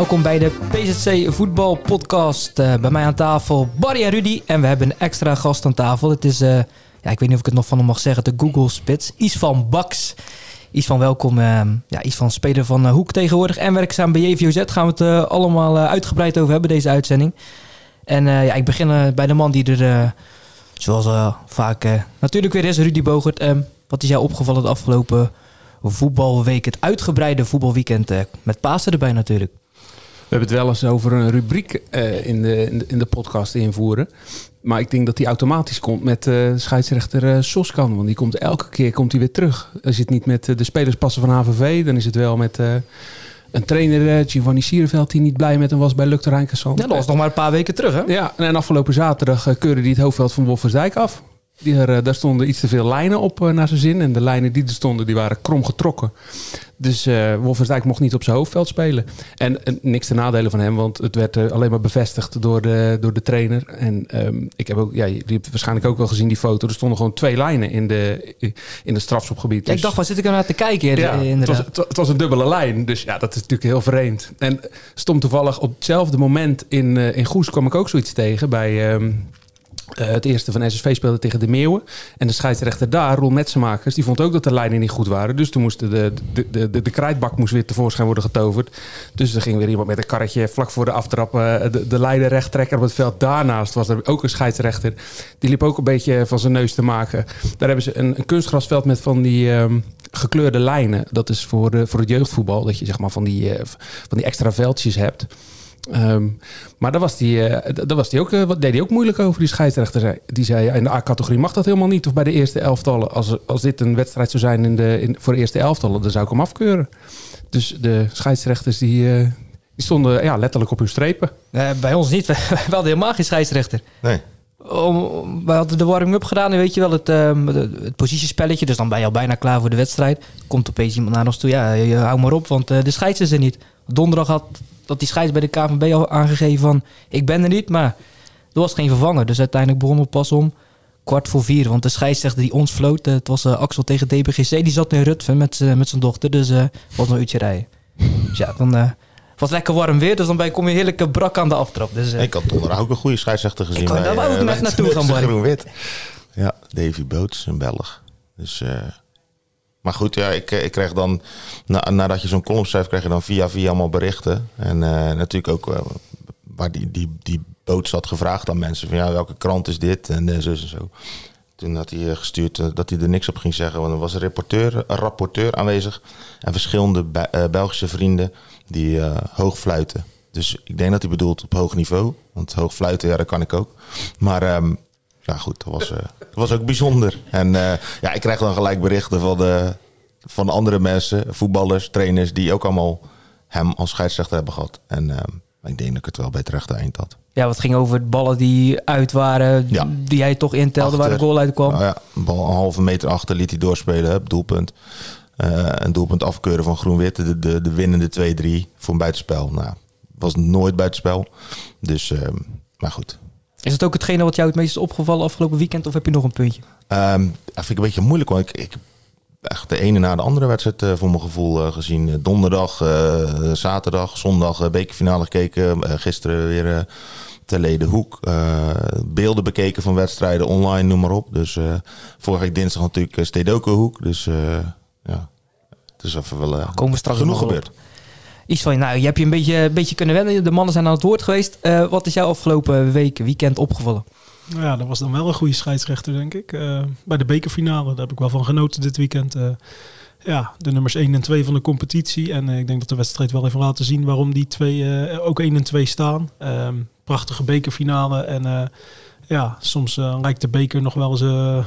Welkom bij de PZC Voetbal Podcast. Eh, bij mij aan tafel Barry en Rudy. En we hebben een extra gast aan tafel. Het is, eh, ja, ik weet niet of ik het nog van hem mag zeggen, de Google Spits. Iets van Baks. Iets van welkom. eh, ja, iets van speler van eh, Hoek tegenwoordig. En werkzaam bij JVOZ. Gaan we het allemaal uitgebreid over hebben, deze uitzending. En ja, ik begin bij de man die er, zoals vaak natuurlijk weer is, Rudy Bogert. Ehm, wat is jou opgevallen de afgelopen voetbalweek? Het uitgebreide voetbalweekend met Pasen erbij natuurlijk. We hebben het wel eens over een rubriek eh, in, de, in, de, in de podcast invoeren. Maar ik denk dat die automatisch komt met eh, scheidsrechter eh, Soskan. Want die komt elke keer komt hij weer terug. Als je het niet met de spelers passen van HVV, dan is het wel met een trainer, Giovanni Sierenveld, die niet blij met hem was bij Lukter Rijnkersand. Ja, dat was nog maar een paar weken terug, hè? Ja, en afgelopen zaterdag keurde hij het hoofdveld van Wolfersdijk af. Die er, eh, daar stonden iets te veel lijnen op eh, naar zijn zin. En de lijnen die er stonden, die waren krom getrokken. Dus eh Wolfersdijk mocht niet op zijn hoofdveld spelen. En, en niks te nadelen van hem, want het werd alleen maar bevestigd door de, door de trainer. En ehm, ik heb ook, ja, je hebt waarschijnlijk ook wel gezien die foto. Er stonden gewoon twee lijnen in de, in de strafschopgebied. Ja, ik Dus- dacht, waar zit ik er naar te kijken? ja, het, was, het, wa- het was een dubbele lijn. Dus ja, dat is natuurlijk heel vreemd. En stond toevallig op hetzelfde moment in, in Goes kwam ik ook zoiets tegen bij... ehm, eh, het eerste van SSV speelde tegen de Meeuwen. En de scheidsrechter daar, Roel Metsenmakers, die vond ook dat de lijnen niet goed waren. Dus toen moest de, de, de, de, de krijtbak moest weer tevoorschijn worden getoverd. Dus er ging weer iemand met een karretje vlak voor de aftrap eh, de, de lijnen recht trekken op het veld. Daarnaast was er ook een scheidsrechter. Die liep ook een beetje van zijn neus te maken. Daar hebben ze een, kunstgrasveld met van die ehm, gekleurde lijnen. Dat is voor, de, voor het jeugdvoetbal. Dat je zeg maar van die, eh, van die extra veldjes hebt. Ehm, maar daar was die, eh, daar was die ook, wat deed hij ook moeilijk over, die scheidsrechter. Zei- Die zei, ja, in de A-categorie mag dat helemaal niet. Of bij de eerste elftallen. Als, als dit een wedstrijd zou zijn in de, in, voor de eerste elftallen, dan zou ik hem afkeuren. Dus de scheidsrechters die, eh, die stonden ja, letterlijk op hun strepen. Eh, bij ons niet. We hadden helemaal geen scheidsrechter. Nee. Om, we hadden de warming-up gedaan en weet je wel, het, ehm, het, positiespelletje. Dus dan ben je al bijna klaar voor de wedstrijd. Komt opeens iemand naar ons toe. Ja, je, hou maar op, want de scheids is er niet. Donderdag had dat die scheids bij de KVB al aangegeven van... ik ben er niet, maar er was geen vervanger. Dus uiteindelijk begonnen we pas om kwart voor vier. Want de scheidsrechter die ons floot, eh, het was eh, Axel tegen DBGC. Die zat in Rutven met, met zijn dochter, dus eh was nog een uurtje rijden. Dus ja, dan... was lekker warm weer, dus dan ben je, kom je heerlijk eh, brak aan de aftrap. Dus, Ik had donderdag ook een goede scheidsrechter gezien. Ik wou- daar eh, net naartoe het gaan. Groen-wit. Ja, Davy Boots, een Belg. Dus, maar goed, ja, ik, eh, ik kreeg dan, na, nadat je zo'n column schrijft, krijg je dan via via allemaal berichten. En eh, natuurlijk ook eh, waar die, die, die Boots had gevraagd aan mensen. Van ja, welke krant is dit? En eh, zo en zo. Toen had hij gestuurd dat hij er niks op ging zeggen. Want er was een, reporteur, een rapporteur aanwezig. En verschillende Be- Belgische vrienden die hoog fluiten. Dus ik denk dat hij bedoelt op hoog niveau. Want hoog fluiten, ja, dat kan ik ook. Maar ehm, ja, goed, dat was, eh, dat was ook bijzonder. En eh, ja, ik krijg dan gelijk berichten van, de, van andere mensen, voetballers, trainers, die ook allemaal hem als scheidsrechter hebben gehad. En ik denk dat ik het wel bij het rechte eind had. Ja, wat ging over ballen die uit waren, Ja. die jij toch intelde waar de goal uit kwam. Nou ja, een bal een halve meter achter liet hij doorspelen, doelpunt. Eh, een doelpunt afkeuren van Groen-Wit, de, de, de winnende 2-3 voor een buitenspel. Nou, was nooit buitenspel. Dus, maar goed. Is het ook hetgene wat jou het meest is opgevallen afgelopen weekend of heb je nog een puntje? Ehm dat vind ik een beetje moeilijk, want ik, ik echt de ene na de andere wedstrijd eh, voor mijn gevoel eh, gezien. Eh, Donderdag, zaterdag, zondag bekerfinale gekeken. Gisteren weer eh ter Lede Hoek. Beelden bekeken van wedstrijden online, noem maar op. Dus vorige week dinsdag natuurlijk uh, Stedoco Hoek. Dus ja, het is even wel Komen we straks genoeg op. Iets van, nou, je hebt je een beetje, een beetje kunnen wennen. De mannen zijn aan het woord geweest. Eh, wat is jou afgelopen week, weekend opgevallen? Nou ja, dat was dan wel een goede scheidsrechter, denk ik. Eh, bij de bekerfinale, daar heb ik wel van genoten dit weekend. Eh, ja, de nummers 1 en 2 van de competitie. En ik denk dat de wedstrijd wel even laten zien waarom die twee ook 1 en 2 staan. Ehm, prachtige bekerfinale. En ja, soms lijkt de beker nog wel eens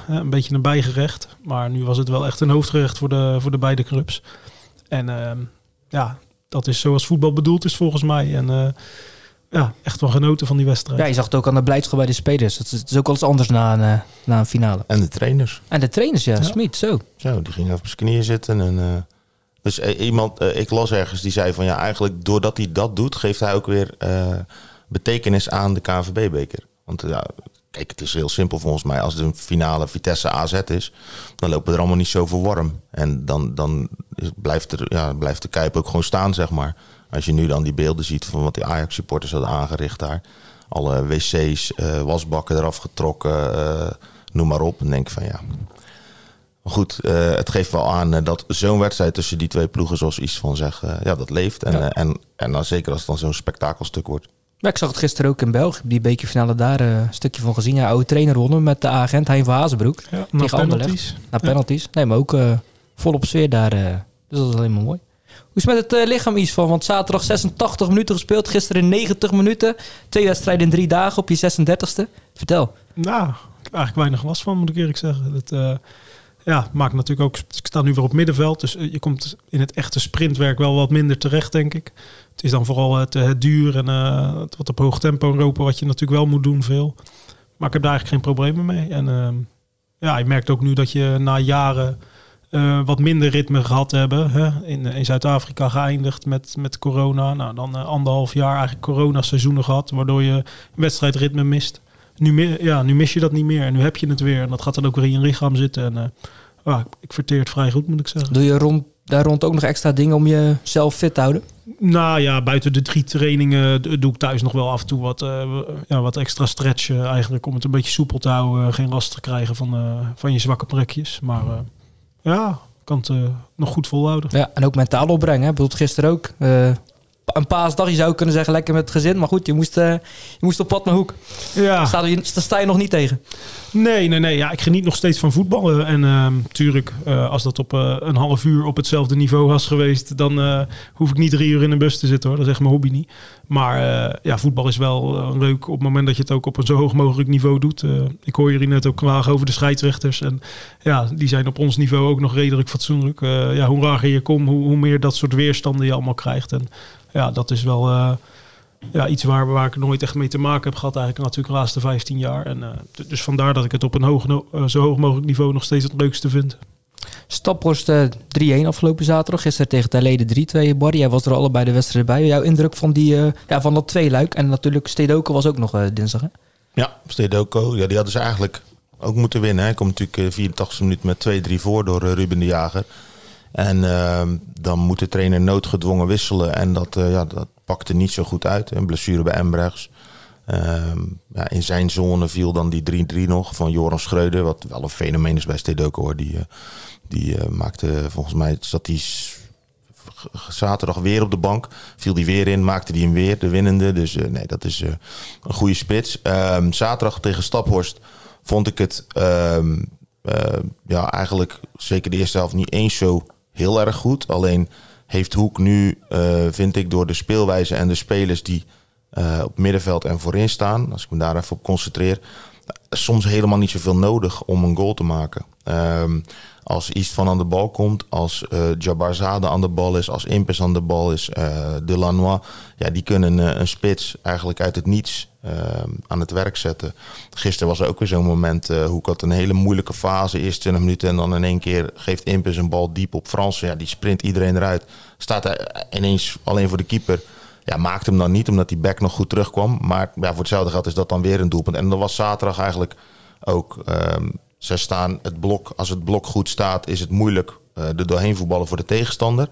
een beetje een bijgerecht. Maar nu was het wel echt een hoofdgerecht voor de, voor de beide clubs. En ehm, ja, dat is zoals voetbal bedoeld is volgens mij. En eh, ja, echt wel genoten van die wedstrijd. Ja, je zag het ook aan de blijdschap bij de spelers. Het is, het is ook wel eens anders na een, eh, na een finale. En de trainers. En de trainers, ja, Ja. Smit, zo. Zo, die ging op zijn knieën zitten. En, eh, dus iemand, ik las ergens, die zei van ja, eigenlijk doordat hij dat doet, geeft hij ook weer eh, betekenis aan de KNVB-beker. Want ja, kijk, het is heel simpel volgens mij. Als de finale Vitesse AZ is, dan lopen er allemaal niet zoveel warm. En dan, dan is- blijft, er, ja, blijft de Kuip ook gewoon staan, zeg maar. Als je nu dan die beelden ziet van wat die Ajax-supporters hadden aangericht daar. Alle wc's, eh, wasbakken eraf getrokken, eh, noem maar op. En denk van ja, maar goed, eh, het geeft wel aan dat zo'n wedstrijd tussen die twee ploegen, zoals iets van zegt, eh, ja, dat leeft. En, Ja. en, en dan zeker als het dan zo'n spektakelstuk wordt. Ja, ik zag het gisteren ook in België, die bekerfinale daar eh, een stukje van gezien. Ja, oude trainer wonnen met de agent Hein van Hazenbroek. Ja, Tegen Anderlecht. penalties. Na penalties. Nee, maar ook eh, volop sfeer daar. eh, dus dat is alleen maar mooi. Hoe is het met het lichaam iets van? Want zaterdag 86 minuten gespeeld, gisteren 90 minuten. Twee wedstrijden in drie dagen op je 36e. Vertel. Nou, ik heb eigenlijk weinig last van, moet ik eerlijk zeggen. Dat ja, maakt natuurlijk ook... Ik sta nu weer op middenveld, dus eh, je komt in het echte sprintwerk wel wat minder terecht, denk ik. Het is dan vooral het, eh, duur en eh, het wat op hoog tempo lopen, wat je natuurlijk wel moet doen veel. Maar ik heb daar eigenlijk geen problemen mee. En ehm, ja, je merkt ook nu dat je na jaren wat minder ritme gehad hebben. Hè? In, in Zuid-Afrika geëindigd met, met corona. Nou, dan anderhalf jaar eigenlijk corona-seizoenen gehad, waardoor je wedstrijdritme mist. Nu, ja, nu mis je dat niet meer en nu heb je het weer. En dat gaat dan ook weer in je lichaam zitten. En eh, ah, ik- verteer het vrij goed, moet ik zeggen. Doe je rond, daar rond ook nog extra dingen om jezelf fit te houden? Nou ja, buiten de drie trainingen d- doe ik thuis nog wel af en toe wat, eh, ja, wat extra stretchen. Eigenlijk om het een beetje soepel te houden. eh, geen last te krijgen van, eh, van je zwakke plekjes. Maar eh, ja, ik kan het eh, nog goed volhouden. Ja, en ook mentaal opbrengen. Hè? Bijvoorbeeld gisteren ook. Een paasdag, je zou kunnen zeggen, lekker met het gezin. Maar goed, je moest, eh, je moest op pad naar Hoek. Ja. Sta je, daar sta je nog niet tegen. Nee, nee, nee. Ja, ik geniet nog steeds van voetballen. En ehm tuurlijk, eh, als dat op eh, een half uur op hetzelfde niveau was geweest, dan hoef ik niet drie uur in een bus te zitten hoor. Dat is echt mijn hobby niet. Maar ja, voetbal is wel leuk op het moment dat je het ook op een zo hoog mogelijk niveau doet. Ik hoor jullie net ook klagen over de scheidsrechters. En ja, die zijn op ons niveau ook nog redelijk fatsoenlijk. Ja, hoe lager je komt, hoe, hoe meer dat soort weerstanden je allemaal krijgt. En ja, dat is wel eh, ja, iets waar, waar ik nooit echt mee te maken heb gehad, eigenlijk natuurlijk de laatste 15 jaar. En, eh, dus vandaar dat ik het op een hoog, eh, zo hoog mogelijk niveau nog steeds het leukste vind. Staphorst eh, 3-1 afgelopen zaterdag. Gisteren tegen Terlede 3-2. Barry, jij was er allebei de wedstrijd bij. Jouw indruk van, die, eh, ja, van dat tweeluik. En natuurlijk Stedoken was ook nog dinsdag. Hè? Ja, Stedoko, ja, die hadden ze eigenlijk ook moeten winnen. Hij komt natuurlijk eh, 84 minuten met 2-3 voor door Ruben de Jager. En ehm, dan moet de trainer noodgedwongen wisselen. En dat, eh, ja, dat pakte niet zo goed uit. Een blessure bij Embrechts. Ehm, ja, in zijn zone viel dan die 3-3 nog van Joran Schreuder. Wat wel een fenomeen is bij Stedoko hoor. Die, eh, die eh, maakte volgens mij, zat die zaterdag weer op de bank. Viel die weer in, maakte die hem weer, de winnende. Dus nee, dat is een goede spits. Ehm, zaterdag tegen Staphorst vond ik het ja, eigenlijk zeker de eerste helft niet eens zo heel erg goed. Alleen heeft Hoek nu, eh, vind ik, door de speelwijze en de spelers die eh, op middenveld en voorin staan, als ik me daar even op concentreer, soms helemaal niet zoveel nodig om een goal te maken. Ehm, als iets van aan de bal komt, als eh Jabbar Zade aan de bal is, als Impes aan de bal is, eh Delanois, ja, die kunnen eh, een spits eigenlijk uit het niets aan het werk zetten. Gisteren was er ook weer zo'n moment, eh hoe ik had een hele moeilijke fase, eerst 20 minuten en dan in één keer geeft Impes een bal diep op Frans. Ja, die sprint iedereen eruit. Staat hij ineens alleen voor de keeper. Ja, maakt hem dan niet, omdat die back nog goed terugkwam. Maar ja, voor hetzelfde geld is dat dan weer een doelpunt. En dat was zaterdag eigenlijk ook. ehm ze staan het blok, als het blok goed staat, is het moeilijk eh er doorheen voetballen voor de tegenstander.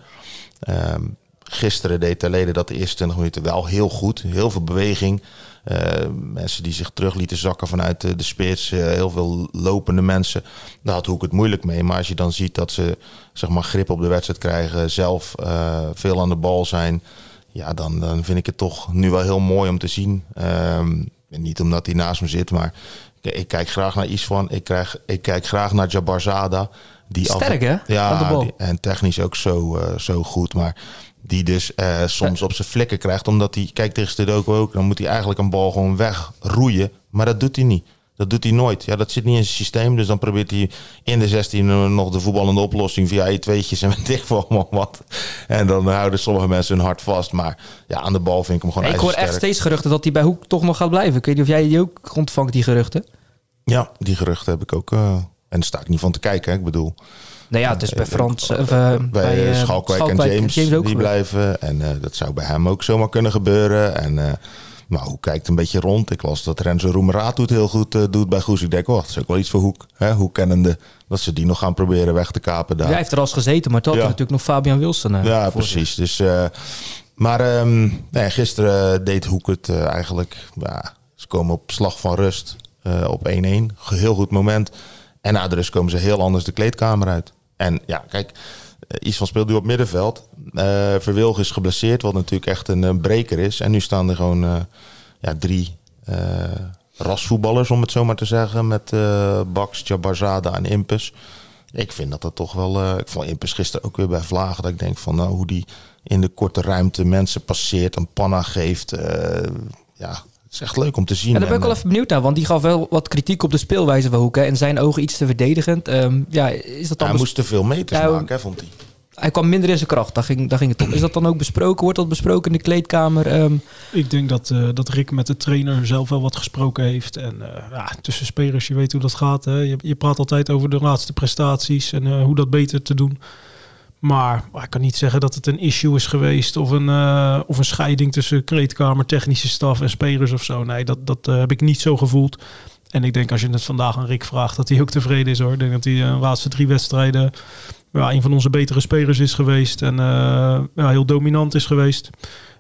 Ehm, gisteren deed Terlede dat de eerste 20 minuten wel heel goed. Heel veel beweging. Eh, mensen die zich terug lieten zakken vanuit de, de spits. eh, heel veel lopende mensen. Daar had Hoek het moeilijk mee. Maar als je dan ziet dat ze zeg maar, grip op de wedstrijd krijgen. Zelf eh, veel aan de bal zijn. Ja, dan, dan vind ik het toch nu wel heel mooi om te zien. Ehm, niet omdat hij naast me zit, maar ik, kijk graag naar Isvan. Ik, krijg, ik kijk graag naar Jabbar Zada. Die af- Sterk, hè? Ja, die- en technisch ook zo, eh, zo goed. Maar die dus eh, soms op zijn flikken krijgt. Omdat hij, kijk tegen Stedoco ook, dan moet hij eigenlijk een bal gewoon wegroeien. Maar dat doet hij niet. Dat doet hij nooit. Ja, dat zit niet in zijn systeem. Dus dan probeert hij in de 16 nog de voetballende oplossing via E2'tjes en wel allemaal wat. En dan houden sommige mensen hun hart vast. Maar ja, aan de bal vind ik hem gewoon ik hoor echt steeds geruchten dat hij bij Hoek toch nog gaat blijven. Ik weet niet of jij die ook ontvangt, die geruchten. Ja, die geruchten heb ik ook. eh, en daar sta ik niet van te kijken. Hè. Ik bedoel, Nou ja, het is bij Frans... of, eh, bij, eh, eh, Schalkwijk, en Schalkwijk James, ook die blijven. En eh, dat zou bij hem ook zomaar kunnen gebeuren. En eh maar hoe kijkt een beetje rond? Ik las dat Renzo Roemeraat het heel goed eh, doet bij Goes. Ik denk, oh, dat is ook wel iets voor Hoek. Hè? Hoe kennende dat ze die nog gaan proberen weg te kapen daar. Hij heeft er al eens gezeten, maar Ja. hij natuurlijk nog Fabian Wilson. eh, Ja, zich. precies. Dus, eh, maar ehm, nee, gisteren deed Hoek het eigenlijk. Ja, ze komen op slag van rust op 1-1. Heel goed moment. En na de rust komen ze heel anders de kleedkamer uit. En ja, kijk, eh, iets van speelt nu op middenveld. Eh Verwilg is geblesseerd, wat natuurlijk echt een, eh, breker is. En nu staan er gewoon ja, drie rasvoetballers, om het zo maar te zeggen. Met Bax, Jabarzada en Impus. Ik vind dat dat toch wel. ik vond Impus gisteren ook weer bij Vlagen. Dat ik denk van nou, hoe die in de korte ruimte mensen passeert, een panna geeft. ja, het is echt leuk om te zien. Ja, daar ben ik En, wel even benieuwd naar, want die gaf wel wat kritiek op de speelwijze van Hoek. hè. In zijn ogen iets te verdedigend. Ehm, ja, is dat eh, dan hij moest te veel meters Ja, maken, hè, vond hij. hij kwam minder in zijn kracht, daar ging, daar ging het om. Is dat dan ook besproken? Wordt dat besproken in de kleedkamer? Ehm, Ik denk dat, eh, dat Rick met de trainer zelf wel wat gesproken heeft. En eh, ja, tussen spelers, je weet hoe dat gaat. Hè. Je, je praat altijd over de laatste prestaties en eh, hoe dat beter te doen. Maar, ik kan niet zeggen dat het een issue is geweest of een, eh, of een scheiding tussen kleedkamer, technische staf en spelers of zo. Nee, dat, dat eh, heb ik niet zo gevoeld. En ik denk als je het vandaag aan Rick vraagt, dat hij ook tevreden is hoor. Ik denk dat hij eh, de laatste drie wedstrijden ja, een van onze betere spelers is geweest. En ja, heel dominant is geweest.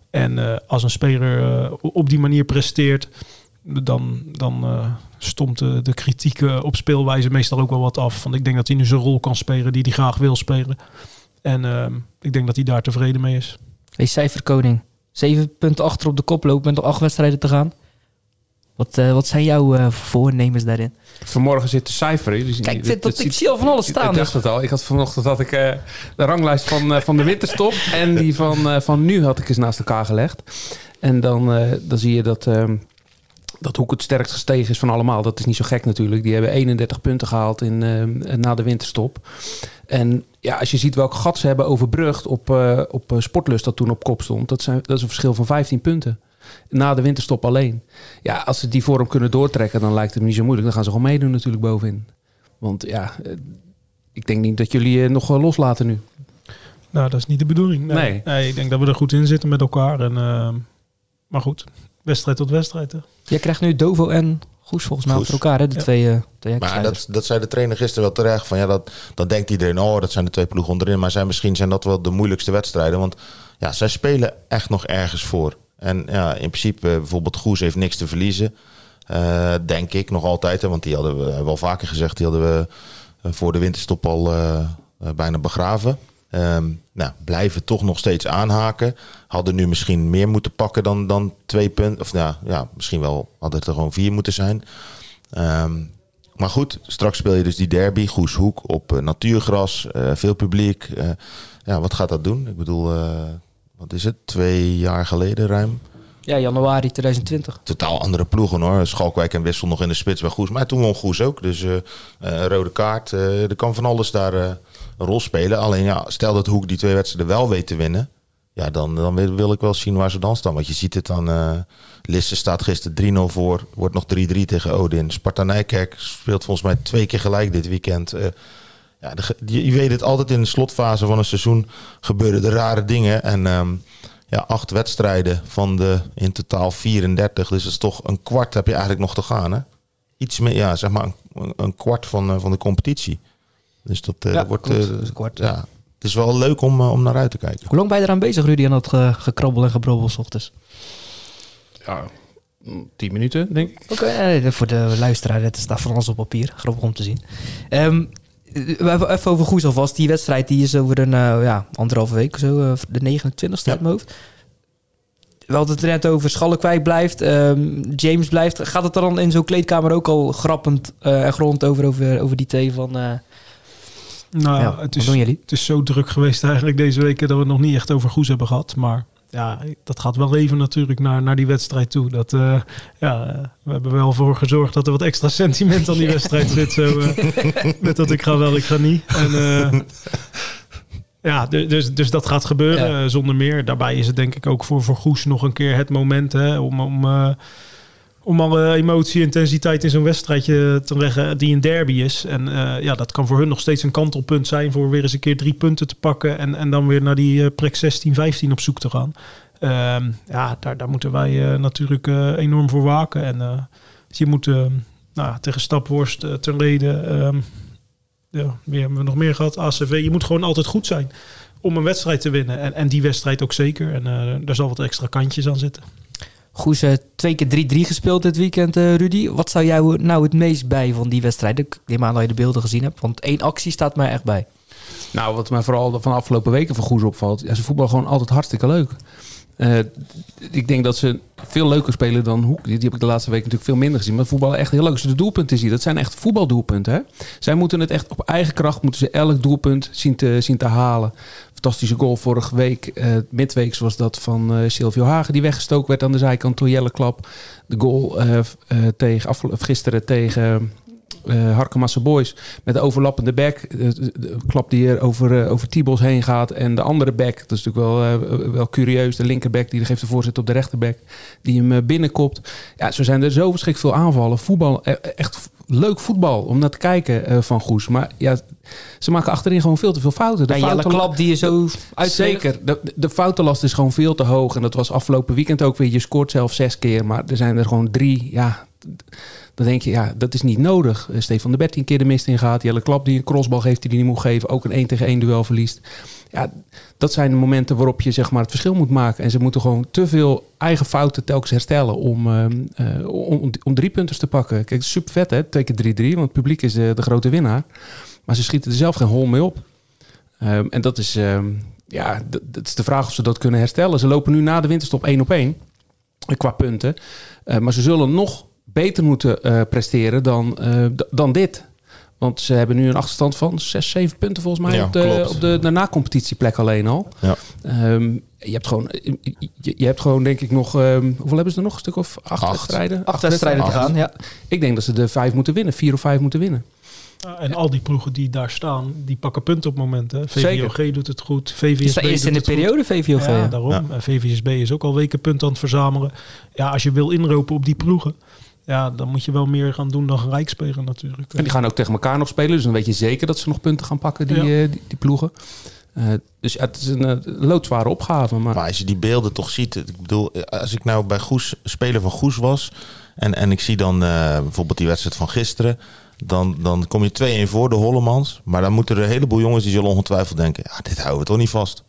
En als een speler op die manier presteert, dan, dan stomt de, de kritiek op speelwijze meestal ook wel wat af. Want ik denk dat hij nu zijn rol kan spelen die hij graag wil spelen. En eh, ik denk dat hij daar tevreden mee is. hey, cijferkoning. Zeven punten achter op de kop lopen met nog acht wedstrijden te gaan. Wat, eh, wat zijn jouw eh, voornemens daarin? Vanmorgen zit de cijfer. in, dus Kijk, dit- dit, dat, dit ik zie al van alles staan. Ik dacht het al. Ik had vanochtend had ik, eh, de ranglijst van, eh, van de winterstop en die van, eh, van nu had ik eens naast elkaar gelegd. En dan, eh, dan zie je dat, ehm, dat Hoek het sterkst gestegen is van allemaal. Dat is niet zo gek natuurlijk. Die hebben 31 punten gehaald in, eh, na de winterstop. En ja, als je ziet welk gat ze hebben overbrugd op, eh, op eh, Sportlust dat toen op kop stond. Dat, zijn, dat is een verschil van 15 punten. Na de winterstop alleen. Ja, als ze die vorm kunnen doortrekken, dan lijkt het me niet zo moeilijk. Dan gaan ze gewoon meedoen natuurlijk bovenin. Want ja, ik denk niet dat jullie nog loslaten nu. Nou, dat is niet de bedoeling. Nee. Nee. ik denk dat we er goed in zitten met elkaar. En, maar goed, wedstrijd tot wedstrijd. Hè? Jij krijgt nu Dovo en Goes volgens mij Goes. achter elkaar, hè? De Ja. twee, eh twee Maar dat, dat zei de trainer gisteren wel terecht. Van, ja, dat, dan denkt iedereen, oh, dat zijn de twee ploegen onderin. Maar zijn, misschien zijn dat wel de moeilijkste wedstrijden. Want ja, zij spelen echt nog ergens voor. En ja, in principe, eh, bijvoorbeeld Goes heeft niks te verliezen. Eh, denk ik nog altijd. Hè, want die hadden we wel vaker gezegd. Die hadden we voor de winterstop al bijna begraven. Ehm, nou, blijven toch nog steeds aanhaken. Hadden nu misschien meer moeten pakken dan, dan twee punten. Of nou, ja, misschien wel hadden het er gewoon vier moeten zijn. Ehm, maar goed, straks speel je dus die derby, Goeshoek, op eh, natuurgras, eh, veel publiek. Eh, ja, wat gaat dat doen? Ik bedoel, wat is het? Twee jaar geleden ruim. Ja, januari 2020. Totaal andere ploegen hoor. Schalkwijk en Wissel nog in de spits bij Goes. Maar toen won Goes ook. Dus eh, rode kaart. eh, er kan van alles daar een rol spelen. Alleen ja, stel dat Hoek die twee wedstrijden wel weet te winnen. Ja, dan, dan wil, ik wel zien waar ze dan staan. Want je ziet het dan. Lisse staat gisteren 3-0 voor. Wordt nog 3-3 tegen Odin. Sparta Nijkerk speelt volgens mij twee keer gelijk dit weekend. Ja, de je, weet het altijd in de slotfase van een seizoen gebeuren er rare dingen. En ehm, ja, acht wedstrijden van de in totaal 34. Dus dat is toch een kwart heb je eigenlijk nog te gaan. Hè? Iets meer, ja, zeg maar een, een kwart van, eh, van de competitie. Dus dat, eh, Ja, dat wordt. klopt. eh, Dat is een kwart. Ja, het is wel leuk om, om naar uit te kijken. Hoe lang ben je eraan bezig, Rudy, aan dat ge- gekrabbel en gebrobbel 's ochtends? Ja, mm, 10 minuten denk ik. Oké, voor de luisteraar, het staat van alles op papier. Grappig om te zien. Ehm, even over Goes alvast. Die wedstrijd die is over een eh, ja, anderhalve week of zo, eh, de 29ste Ja. uit mijn hoofd. We hadden het er net over, Schalkwijk blijft, ehm, James blijft. Gaat het er dan in zo'n kleedkamer ook al grappend eh, en grond over, over, over die twee van... eh, Nou, ja, het, is, het is zo druk geweest eigenlijk deze weken dat we het nog niet echt over Goes hebben gehad. Maar ja, dat gaat wel even natuurlijk naar, naar die wedstrijd toe. Dat, eh, ja, eh, we hebben wel voor gezorgd dat er wat extra sentiment aan die wedstrijd zit. Zo, eh, met dat ik ga wel, ik ga niet. En, ja, du- dus, dus dat gaat gebeuren Ja. zonder meer. Daarbij is het denk ik ook voor, voor Goes nog een keer het moment hè, om, om, om alle emotie, intensiteit in zo'n wedstrijdje te leggen die een derby is. En eh, ja, dat kan voor hun nog steeds een kantelpunt zijn voor weer eens een keer drie punten te pakken en, en dan weer naar die plek 16, 15 op zoek te gaan. Ehm, ja, daar, daar moeten wij eh, natuurlijk eh, enorm voor waken. En dus je moet eh, nou, tegen Stapworst, ten Leden, ehm, ja, wie hebben we nog meer gehad? ACV. Je moet gewoon altijd goed zijn om een wedstrijd te winnen. En, en die wedstrijd ook zeker. En daar zal wat extra kantjes aan zitten. Goes twee keer 3-3 gespeeld dit weekend, eh, Rudy. Wat zou jou nou het meest bij van die wedstrijd? Ik neem aan dat je de beelden gezien hebt, want één actie staat mij echt bij. Nou, wat mij vooral van de afgelopen weken van Goes opvalt... Ja, ze voetballen gewoon altijd hartstikke leuk. Eh, ik denk dat ze veel leuker spelen dan Hoek. Die, heb ik de laatste week natuurlijk veel minder gezien. Maar voetballen echt heel leuk. Als je de doelpunten ziet, dat zijn echt voetbaldoelpunten. Hè? Zij moeten het echt op eigen kracht... moeten ze elk doelpunt zien te, zien te halen. Fantastische goal vorige week. eh midweeks was dat van eh Silvio Hagen... die weggestoken werd aan de zijkant door Jelle Klap. De goal eh, tegen, gisteren tegen... eh Harkemasse Boys met de overlappende back. eh, De, de klap die er over, eh, over Tibos heen gaat. En de andere back, dat is natuurlijk wel, wel curieus. De linkerback die geeft de voorzet op de rechterback. Die hem binnenkopt. Ja, zo zijn er zo verschrikkelijk veel aanvallen. Voetbal, eh, echt leuk voetbal om naar te kijken van Goes. Maar ja, ze maken achterin gewoon veel te veel fouten. De Ja, Jelle fouten- Klap die je zo uit Zeker. De, de foutenlast is gewoon veel te hoog. En dat was afgelopen weekend ook weer. Je scoort zelf zes keer, maar er zijn er gewoon drie. Ja, dan denk je, ja, dat is niet nodig. Eh, Stefan de Bert die een keer de mist in gaat. Jelle Klap die een crossbal geeft die hij niet moet geven. Ook een 1 tegen 1 duel verliest. Ja, dat zijn de momenten waarop je zeg maar, het verschil moet maken. En ze moeten gewoon te veel eigen fouten telkens herstellen om, ehm, eh, om, om drie punten te pakken. Kijk, super vet hè, twee keer 3-3, want het publiek is de, de grote winnaar. Maar ze schieten er zelf geen hol mee op. Ehm, en dat is, ehm, ja, dat is de vraag of ze dat kunnen herstellen. Ze lopen nu na de winterstop één op één eh, qua punten. Eh, maar ze zullen nog beter moeten eh, presteren dan, eh, dan dit. Want ze hebben nu een achterstand van 6, 7 punten volgens mij Ja, op de, op de, de na-competitieplek alleen al. Ja. Ehm, je, hebt gewoon, je, je hebt gewoon denk ik nog... ehm, hoeveel hebben ze er nog? Een stuk of acht, Acht. wedstrijden? acht wedstrijden te gaan. Ja. Ik denk dat ze de vijf moeten winnen. Vier of vijf moeten winnen. En al die ploegen die daar staan, die pakken punten op momenten. Zeker. VVOG doet het goed. Is VVSB dat eerst in de goed. periode, VVOG? Ja, daarom. Ja. VVSB is ook al weken punten aan het verzamelen. Ja, als je wil inropen op die ploegen, ja, dan moet je wel meer gaan doen dan gelijk spelen natuurlijk. En die gaan ook tegen elkaar nog spelen. Dus dan weet je zeker dat ze nog punten gaan pakken, die, Ja. eh, die, die ploegen. Eh, dus het is een eh, loodzware opgave. Maar, Maar als je die beelden toch ziet, ik bedoel, als ik nou bij Goes, speler van Goes was en, en ik zie dan eh, bijvoorbeeld die wedstrijd van gisteren, dan, dan kom je 2-1 voor de Hollemans. Maar dan moeten er een heleboel jongens die zullen ongetwijfeld denken, ja, dit houden we toch niet vast.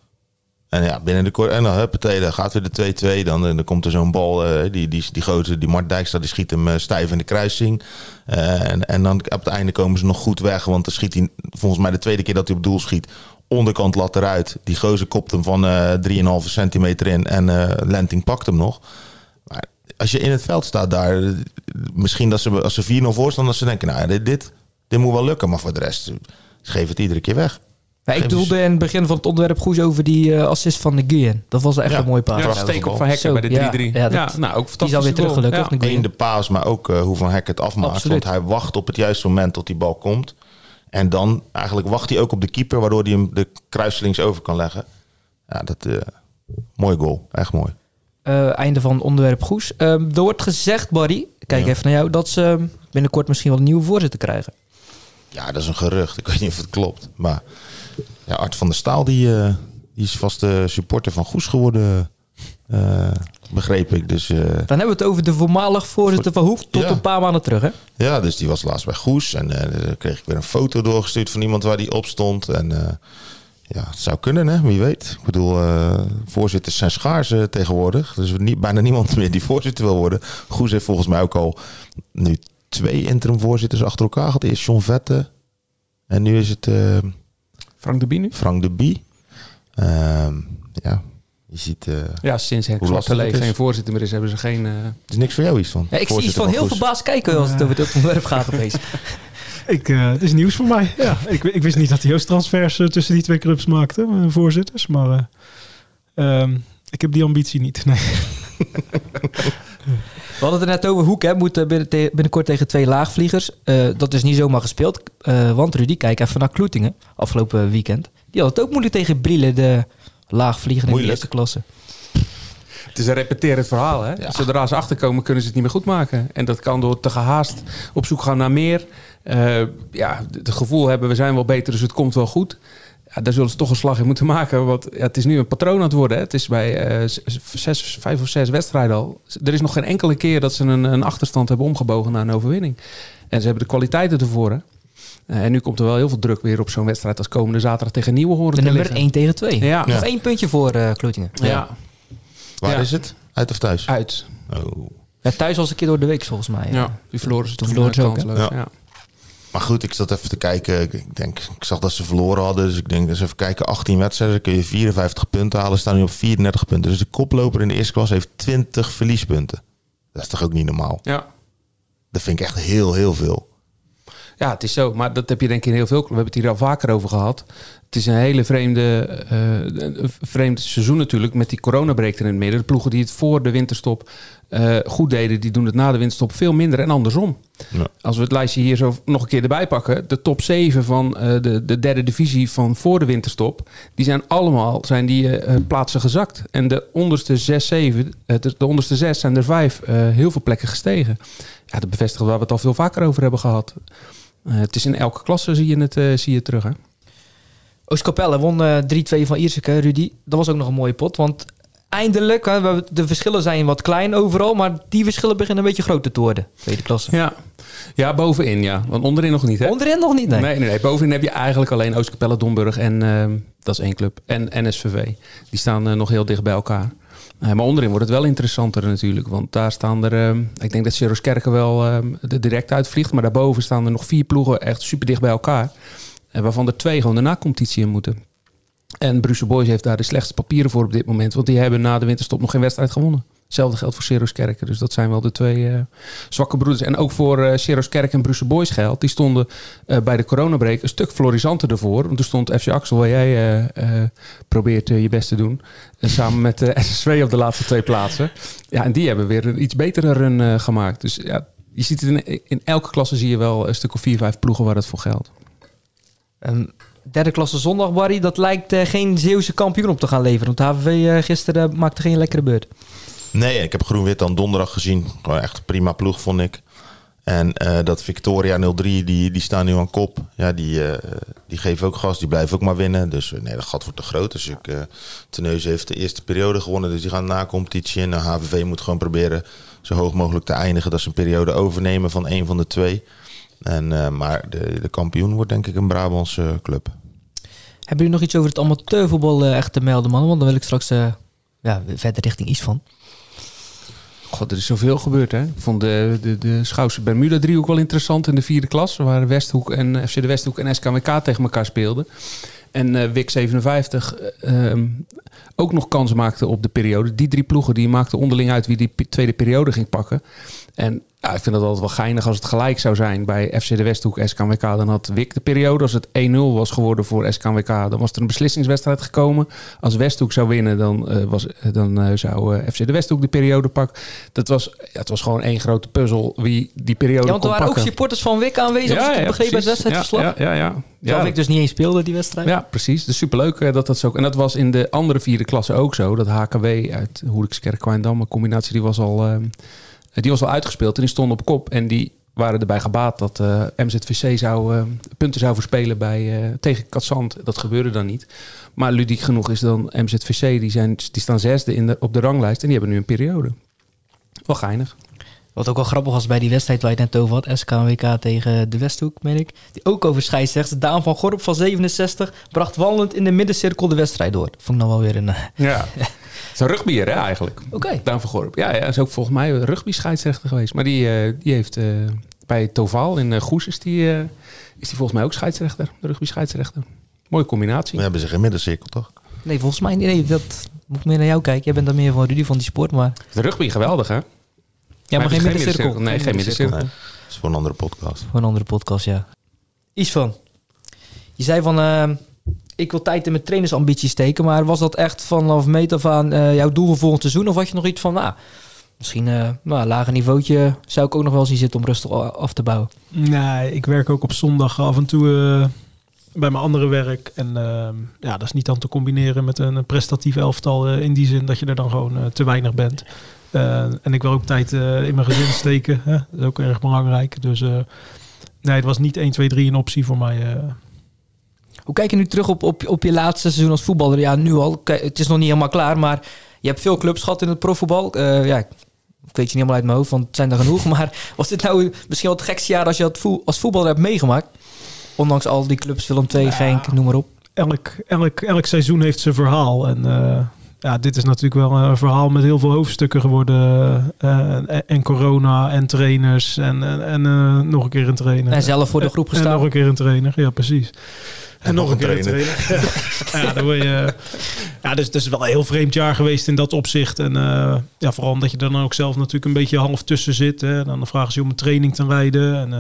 En ja, binnen de kort en dan huppatee, gaat weer de 2-2. Dan, eh, dan komt er zo'n bal, eh, die, die, die grote, die Mart Dijkstra, die schiet hem eh, stijf in de kruising. En, en dan op het einde komen ze nog goed weg, want dan schiet hij, volgens mij de tweede keer dat hij op doel schiet, onderkant lat eruit. Die gozer kopt hem van eh 3,5 centimeter in en Lenting pakt hem nog. Maar als je in het veld staat daar, misschien dat ze, als ze 4-0 voor staan, dat ze denken, nou dit, dit, dit moet wel lukken. Maar voor de rest, ze geven het iedere keer weg. Ik doelde in het begin van het onderwerp Goes over die eh, assist van de Nguyen. Dat was echt Ja. een mooi paas. ja, steek op van Hekken Zo, bij de 3-3. ja. Ja, Ja, dat- nou, ook Die is alweer terug fantastisch gelukkig. Eén de paas, maar ook eh, hoe Van Hek het afmaakt. Absoluut. Want hij wacht op het juiste moment tot die bal komt. En dan eigenlijk wacht hij ook op de keeper, waardoor hij hem de kruiselings over kan leggen. Ja, dat eh mooi goal. Echt mooi. Eh, einde van het onderwerp Goes. Ehm, er wordt gezegd, Barry, kijk Ja. even naar jou, dat ze binnenkort misschien wel een nieuwe voorzitter krijgen. Ja, dat is een gerucht. Ik weet niet of het klopt. Maar ja, Art van der Staal, die, eh, die is vast de supporter van Goes geworden, eh, begreep ik. Dus eh, Dan hebben we het over de voormalig voorzitter van Hoef tot Ja. een paar maanden terug, hè? ja, dus die was laatst bij Goes. En eh, dan kreeg ik weer een foto doorgestuurd van iemand waar die op stond. En eh, ja, het zou kunnen, hè? wie weet. Ik bedoel, eh, voorzitters zijn schaars eh, tegenwoordig. Dus niet, bijna niemand meer die voorzitter wil worden. Goes heeft volgens mij ook al nu twee interim voorzitters achter elkaar gehad. Eerst John Vette. En nu is het eh, Frank de Bie nu? Frank de Bie. Ehm, ja, je ziet... eh, Ja, sinds Henk is. geen voorzitter meer is, hebben ze geen... eh, het is niks voor jou iets van. Ja, ik zie iets van heel verbaasd kijken als het over dit onderwerp gaat opeens. Ik, eh, het is nieuws voor mij. Ja, ik, ik wist niet dat hij transfers tussen die twee clubs maakte, voorzitters. Maar eh, ehm, ik heb die ambitie niet. Nee. We hadden het er net over. Hoek hè, moet binnen- te- binnenkort tegen twee laagvliegers. Eh, dat is niet zomaar gespeeld. Eh, want Rudy, kijk even naar Kloetingen. Afgelopen weekend. Die had het ook moeilijk tegen Brielen, de laagvlieger in de eerste klasse. Het is een repeterend verhaal. Hè? Zodra ze achterkomen, kunnen ze het niet meer goed maken. En dat kan door te gehaast op zoek gaan naar meer. Eh, ja, het gevoel hebben, we zijn wel beter, dus het komt wel goed. Ja, daar zullen ze toch een slag in moeten maken. Want ja, het is nu een patroon aan het worden. Hè? Het is bij eh, z- zes, vijf of zes wedstrijden al. Er is nog geen enkele keer dat ze een, een achterstand hebben omgebogen naar een overwinning. En ze hebben de kwaliteiten ervoor. Hè? Eh, en nu komt er wel heel veel druk weer op zo'n wedstrijd als komende zaterdag tegen Nieuwe horen De nummer liggen. 1 tegen 2. Ja. Nog één puntje voor eh Kloetingen. Ja. Waar Ja. is het? Uit of thuis? uit. Oh. Ja, thuis was een keer door de week volgens mij. Ja, die verloren ze Toen verloren ze ook, hè? kansloos. Ja. Ja. Maar goed, ik zat even te kijken. Ik- denk, ik zag dat ze verloren hadden. Dus ik denk, eens even kijken. 18 wedstrijden, kun je 54 punten halen. Staan nu op 34 punten. Dus de koploper in de eerste klas heeft 20 verliespunten. Dat is toch ook niet normaal? Ja. Dat vind ik echt heel, heel veel. ja, het is zo. Maar dat heb je denk ik in heel veel... We hebben het hier al vaker over gehad. Het is een hele vreemde, eh, een vreemd seizoen natuurlijk. Met die coronabreek er in het midden. De ploegen die het voor de winterstop eh, goed deden... die doen het na de winterstop veel minder en andersom. Ja. Als we het lijstje hier zo nog een keer erbij pakken. De top 7 van eh, de, de derde divisie van voor de winterstop. Die zijn allemaal zijn die, eh, plaatsen gezakt. En de onderste 6, 7, eh, de, de onderste 6 zijn er 5 heel veel plekken gestegen. Ja, dat bevestigt waar we het al veel vaker over hebben gehad. Eh, het is in elke klasse zie je het zie je het terug. Hè? Oostkapelle won eh 3-2 van Ierseke, Rudy. Dat was ook nog een mooie pot, want eindelijk... De verschillen zijn wat klein overal, maar die verschillen beginnen een beetje groter te worden. Tweede klasse. Ja. ja, bovenin ja. Want onderin nog niet hè? Onderin nog niet, nee. Nee, nee, nee. Bovenin heb je eigenlijk alleen Oostkapelle, Domburg en ehm, dat is één club. En NSVV. Die staan eh, nog heel dicht bij elkaar. Eh, maar onderin wordt het wel interessanter natuurlijk. Want daar staan er... ehm, ik denk dat Seroskerken wel ehm, er direct uitvliegt. Maar daarboven staan er nog vier ploegen echt super dicht bij elkaar. En waarvan er twee gewoon de na-competitie in moeten. En Brussel Boys heeft daar de slechtste papieren voor op dit moment. Want die hebben na de winterstop nog geen wedstrijd gewonnen. Hetzelfde geldt voor Seroskerken. Dus dat zijn wel de twee eh, zwakke broeders. En ook voor eh Seroskerk en Brussel Boys geldt. Die stonden eh, bij de coronabreak een stuk florisanter ervoor. Want toen stond FC Axel, waar jij probeert je best te doen. samen met de SSW op de laatste twee plaatsen. Ja, en die hebben weer een iets betere run gemaakt. Dus ja, je ziet in, in elke klasse zie je wel een stuk of vier, vijf ploegen waar het voor geldt. Ehm, derde klasse zondag, Barry. Dat lijkt eh, geen Zeeuwse kampioen op te gaan leveren. Want HVV eh, gisteren maakte geen lekkere beurt. Nee, ik heb Groen-Wit dan donderdag gezien. Gewoon echt prima ploeg, vond ik. En eh, dat Victoria 03, die, die staan nu aan kop. Ja, die, eh, die geven ook gas, die blijven ook maar winnen. Dus nee, dat gat wordt te groot. Dus ik, Teneuze heeft de eerste periode gewonnen, dus die gaan na competitie. En de HVV moet gewoon proberen zo hoog mogelijk te eindigen. Dat ze een periode overnemen van een van de twee. En, eh, maar de, de kampioen wordt denk ik een Brabantse club. Hebben jullie nog iets over het amateurvoetbal eh, echt te melden, man? Want dan wil ik straks eh, ja, verder richting iets van. God, er is zoveel gebeurd, hè? Ik vond de, de, de Schouwse Bermuda-driehoek wel interessant in de vierde klas. Waar Westhoek en FC de Westhoek en SKWK tegen elkaar speelden. En eh WIC 57 eh, ehm, ook nog kans maakte op de periode. Die drie ploegen die maakten onderling uit wie die tweede periode ging pakken. En ja, ik vind het altijd wel geinig als het gelijk zou zijn bij FC de Westhoek, SKWK. Dan had WIC de periode. Als het 1-0 was geworden voor SKWK, dan was er een beslissingswedstrijd gekomen. Als Westhoek zou winnen, dan, eh, was, dan eh, zou eh, FC de Westhoek de periode pakken. Dat was, ja, het was gewoon één grote puzzel wie die periode Ja, want er kon waren ook pakken. supporters van Wik aanwezig. als ik het begreep bij het wedstrijdverslag. Ja, ja, ja. ja. Terwijl ik dus niet eens speelde, die wedstrijd. Ja, precies. Dus superleuk eh, dat dat zo... En dat was in de andere vierde klasse ook zo. Dat HKW uit Hoerikskerk, Kwijndam, een combinatie, die was al, eh, die was al uitgespeeld. En die stonden op kop. En die waren erbij gebaat dat eh, MZVC zou, eh, punten zou verspelen bij, eh, tegen Katzand. Dat gebeurde dan niet. Maar ludiek genoeg is dan MZVC, die, zijn, die staan zesde in de, op de ranglijst. En die hebben nu een periode. Wel geinig. Wat ook wel grappig was bij die wedstrijd waar je het net over had. SKWK tegen de Westhoek, meen ik. Die ook over scheidsrechts. Daan van Gorp van 67 bracht wandelend in de middencirkel de wedstrijd door. Vond ik nou wel weer een... Ja. Het is een rugbyer, hè, eigenlijk. Oké. Daan van Gorp. Ja, ja, is ook volgens mij een rugby scheidsrechter geweest. Maar die, eh, die heeft eh, bij Toval in eh, Goes is die, eh, is die volgens mij ook scheidsrechter. De rugby scheidsrechter. Mooie combinatie. We hebben zich in middencirkel, toch? Nee, volgens mij niet. Nee, dat moet ik meer naar jou kijken. Jij bent dan meer van Rudy van die sport, maar... De rugby geweldig, hè? Ja, maar, Maar geen geen middencirkel. Nee, geen middencirkel. Nee, dat is voor een andere podcast. Voor een andere podcast, ja. Iets van. Je zei van... eh, ik wil tijd in mijn trainersambities steken. Maar was dat echt vanaf meet af aan eh, jouw doel voor volgend seizoen? Of had je nog iets van, nou, misschien uh, nou, lager niveautje zou ik ook nog wel zien zitten om rustig af te bouwen? Nee, ik werk ook op zondag af en toe uh, bij mijn andere werk. En ehm, ja, dat is niet dan te combineren met een, prestatief elftal in die zin dat je er dan gewoon te weinig bent. en ik wil ook tijd in mijn gezin steken. Hè? Dat is ook erg belangrijk. Dus nee, het was niet 1, 2, 3 een optie voor mij hoe kijk je nu terug op, op, op je laatste seizoen als voetballer? Ja, nu al. Het is nog niet helemaal klaar, maar je hebt veel clubs gehad in het profvoetbal. Uh, ja, ik weet je niet helemaal uit mijn hoofd, want het zijn er genoeg. Maar was dit nou misschien wel het gekste jaar als je het als voetballer hebt meegemaakt? Ondanks al die clubs, Willem II, ja, Genk, noem maar op. Elk, elk, elk seizoen heeft zijn verhaal. En uh, ja, dit is natuurlijk wel een verhaal met heel veel hoofdstukken geworden. Uh, en corona en trainers en, en, en nog een keer een trainer. En zelf voor de groep gestaan. En nog een keer een trainer, ja precies. En, nog een keer trainen. ja, dan word je, ja, dus het is wel een heel vreemd jaar geweest in dat opzicht. En uh, ja, vooral omdat je er dan ook zelf natuurlijk een beetje half tussen zit. Hè. Dan vragen ze je om een training te rijden. En uh,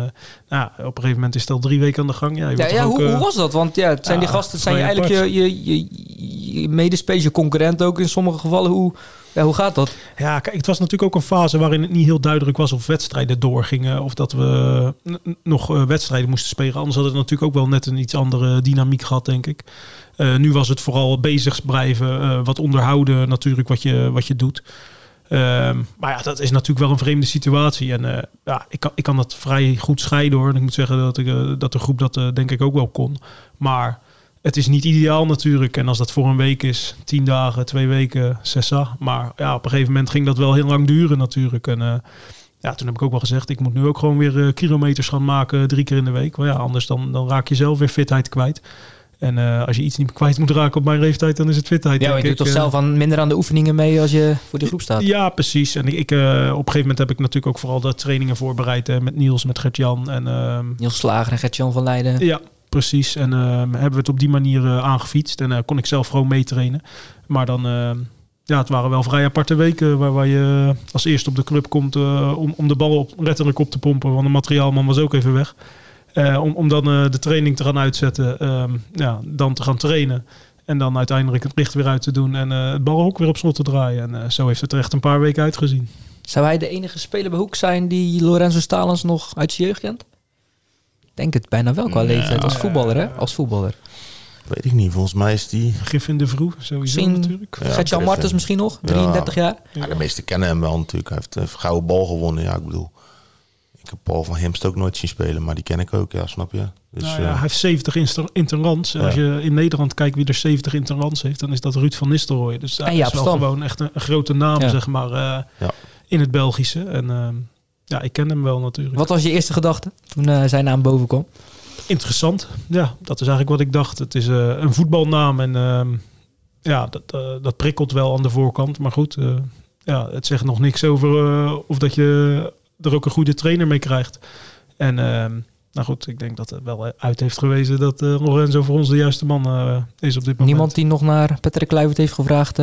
nou, op een gegeven moment is het al drie weken aan de gang. Ja, ja, ja hoe, hoe, was dat? Want ja, het zijn die gasten, het zijn je eigenlijk je, je, je, je medespeler, je concurrent ook in sommige gevallen. Hoe, ja, hoe gaat dat? Ja, kijk, het was natuurlijk ook een fase waarin het niet heel duidelijk was of wedstrijden doorgingen. Of dat we nog wedstrijden moesten spelen. Anders had het natuurlijk ook wel net een iets andere dynamiek gehad, denk ik. Uh, nu was het vooral bezig blijven, uh, wat onderhouden natuurlijk wat je, wat je doet. Uh, maar ja, dat is natuurlijk wel een vreemde situatie. En ja, ik kan, ik kan dat vrij goed scheiden hoor. En ik moet zeggen dat, ik, dat de groep dat denk ik ook wel kon. Maar het is niet ideaal natuurlijk. En als dat voor een week is, tien dagen, twee weken, sessa. Maar ja, op een gegeven moment ging dat wel heel lang duren natuurlijk. En uh, ja, toen heb ik ook wel gezegd, ik moet nu ook gewoon weer uh, kilometers gaan maken drie keer in de week. Maar ja, anders dan, dan raak je zelf weer fitheid kwijt. En uh, als je iets niet kwijt moet raken op mijn leeftijd, dan is het fitheid. Ja, je doet toch zelf aan, minder aan de oefeningen mee als je voor die groep staat? Ja, precies. En ik, ik uh, op een gegeven moment heb ik natuurlijk ook vooral de trainingen voorbereid met Niels, met Gert-Jan. En, ehm, Niels Slager en Gert-Jan van Leiden. Ja, Precies, en uh, hebben we het op die manier uh, aangefietst. En uh, kon ik zelf gewoon meetrainen. Maar dan, ja, het waren wel vrij aparte weken waar, waar je als eerste op de club komt om, om de bal op, letterlijk op te pompen. Want de materiaalman was ook even weg. om, om dan de training te gaan uitzetten, ehm, ja, dan te gaan trainen. En dan uiteindelijk het licht weer uit te doen en het balhok weer op slot te draaien. En zo heeft het er echt een paar weken uitgezien. Zou hij de enige speler bij Hoek zijn die Lorenzo Stalens nog uit zijn jeugd kent? Denk het bijna wel qua leeftijd als voetballer, hè? Als voetballer. Weet ik niet. Volgens mij is die... Gif in de Vroeg, sowieso misschien, natuurlijk. Ja, Gert-Jan Martens misschien nog, 33 jaar. Ja, de meesten kennen hem wel natuurlijk. Hij heeft een gouden bal gewonnen. Ja, ik bedoel... Ik heb Paul van Hemst ook nooit zien spelen, maar die ken ik ook, ja, snap je? Dus, nou ja, hij heeft 70 interlands. Als je in Nederland kijkt wie er 70 interlands heeft, dan is dat Ruud van Nistelrooy. Dus dat is wel gewoon echt een, grote naam, zeg maar, uh, in het Belgische. En uh, ja, ik ken hem wel natuurlijk. Wat was je eerste gedachte toen uh, zijn naam boven kwam? Interessant. Ja, dat is eigenlijk wat ik dacht. Het is uh, een voetbalnaam en uh, ja, dat, uh, dat prikkelt wel aan de voorkant. Maar goed, ja, het zegt nog niks over of dat je er ook een goede trainer mee krijgt. En ehm, nou goed, ik denk dat het wel uit heeft gewezen dat Lorenzo voor ons de juiste man is op dit moment. Niemand die nog naar Patrick Kluivert heeft gevraagd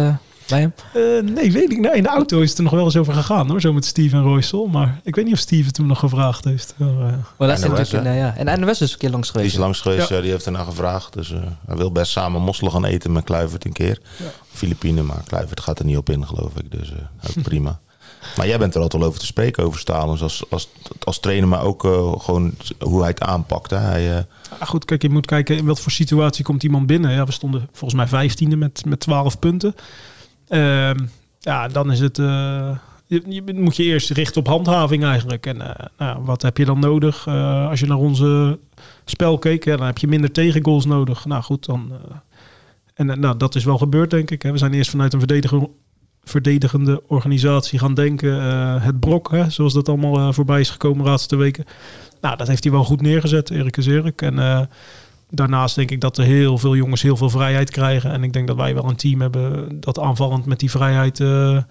bij hem? Uh, nee, weet ik. Nou, in de auto is het er nog wel eens over gegaan hoor. Zo met Steve en Roysel. Maar ik weet niet of Steve het hem nog gevraagd heeft. Maar, uh, maar dat is ja. En NOS is een keer langs geweest. Die is langs geweest, ja. die heeft ernaar gevraagd. Dus hij wil best samen mosselen gaan eten met Kluivert een keer. Ja. Filipijnen, maar Kluivert gaat er niet op in geloof ik. Dus ook prima. Maar jij bent er altijd over te spreken over Stalens als, als, als trainer, maar ook gewoon hoe hij het aanpakt. Hè? Hij, uh... ja, goed, kijk, je moet kijken in wat voor situatie komt iemand binnen. Ja, we stonden volgens mij vijftiende met, met 12 punten. Uh, ja, dan is het. Uh, je, moet je eerst richten op handhaving eigenlijk. En uh, nou, wat heb je dan nodig? Uh, als je naar onze spel keek, dan heb je minder tegengoals nodig. Nou goed, dan. en nou, dat is wel gebeurd, denk ik. Hè. We zijn eerst vanuit een verdedigende organisatie gaan denken. het blok, hè, zoals dat allemaal voorbij is gekomen de laatste weken. Nou, dat heeft hij wel goed neergezet, Erik is Erik. En daarnaast denk ik dat er heel veel jongens heel veel vrijheid krijgen. En ik denk dat wij wel een team hebben dat aanvallend met die vrijheid uh,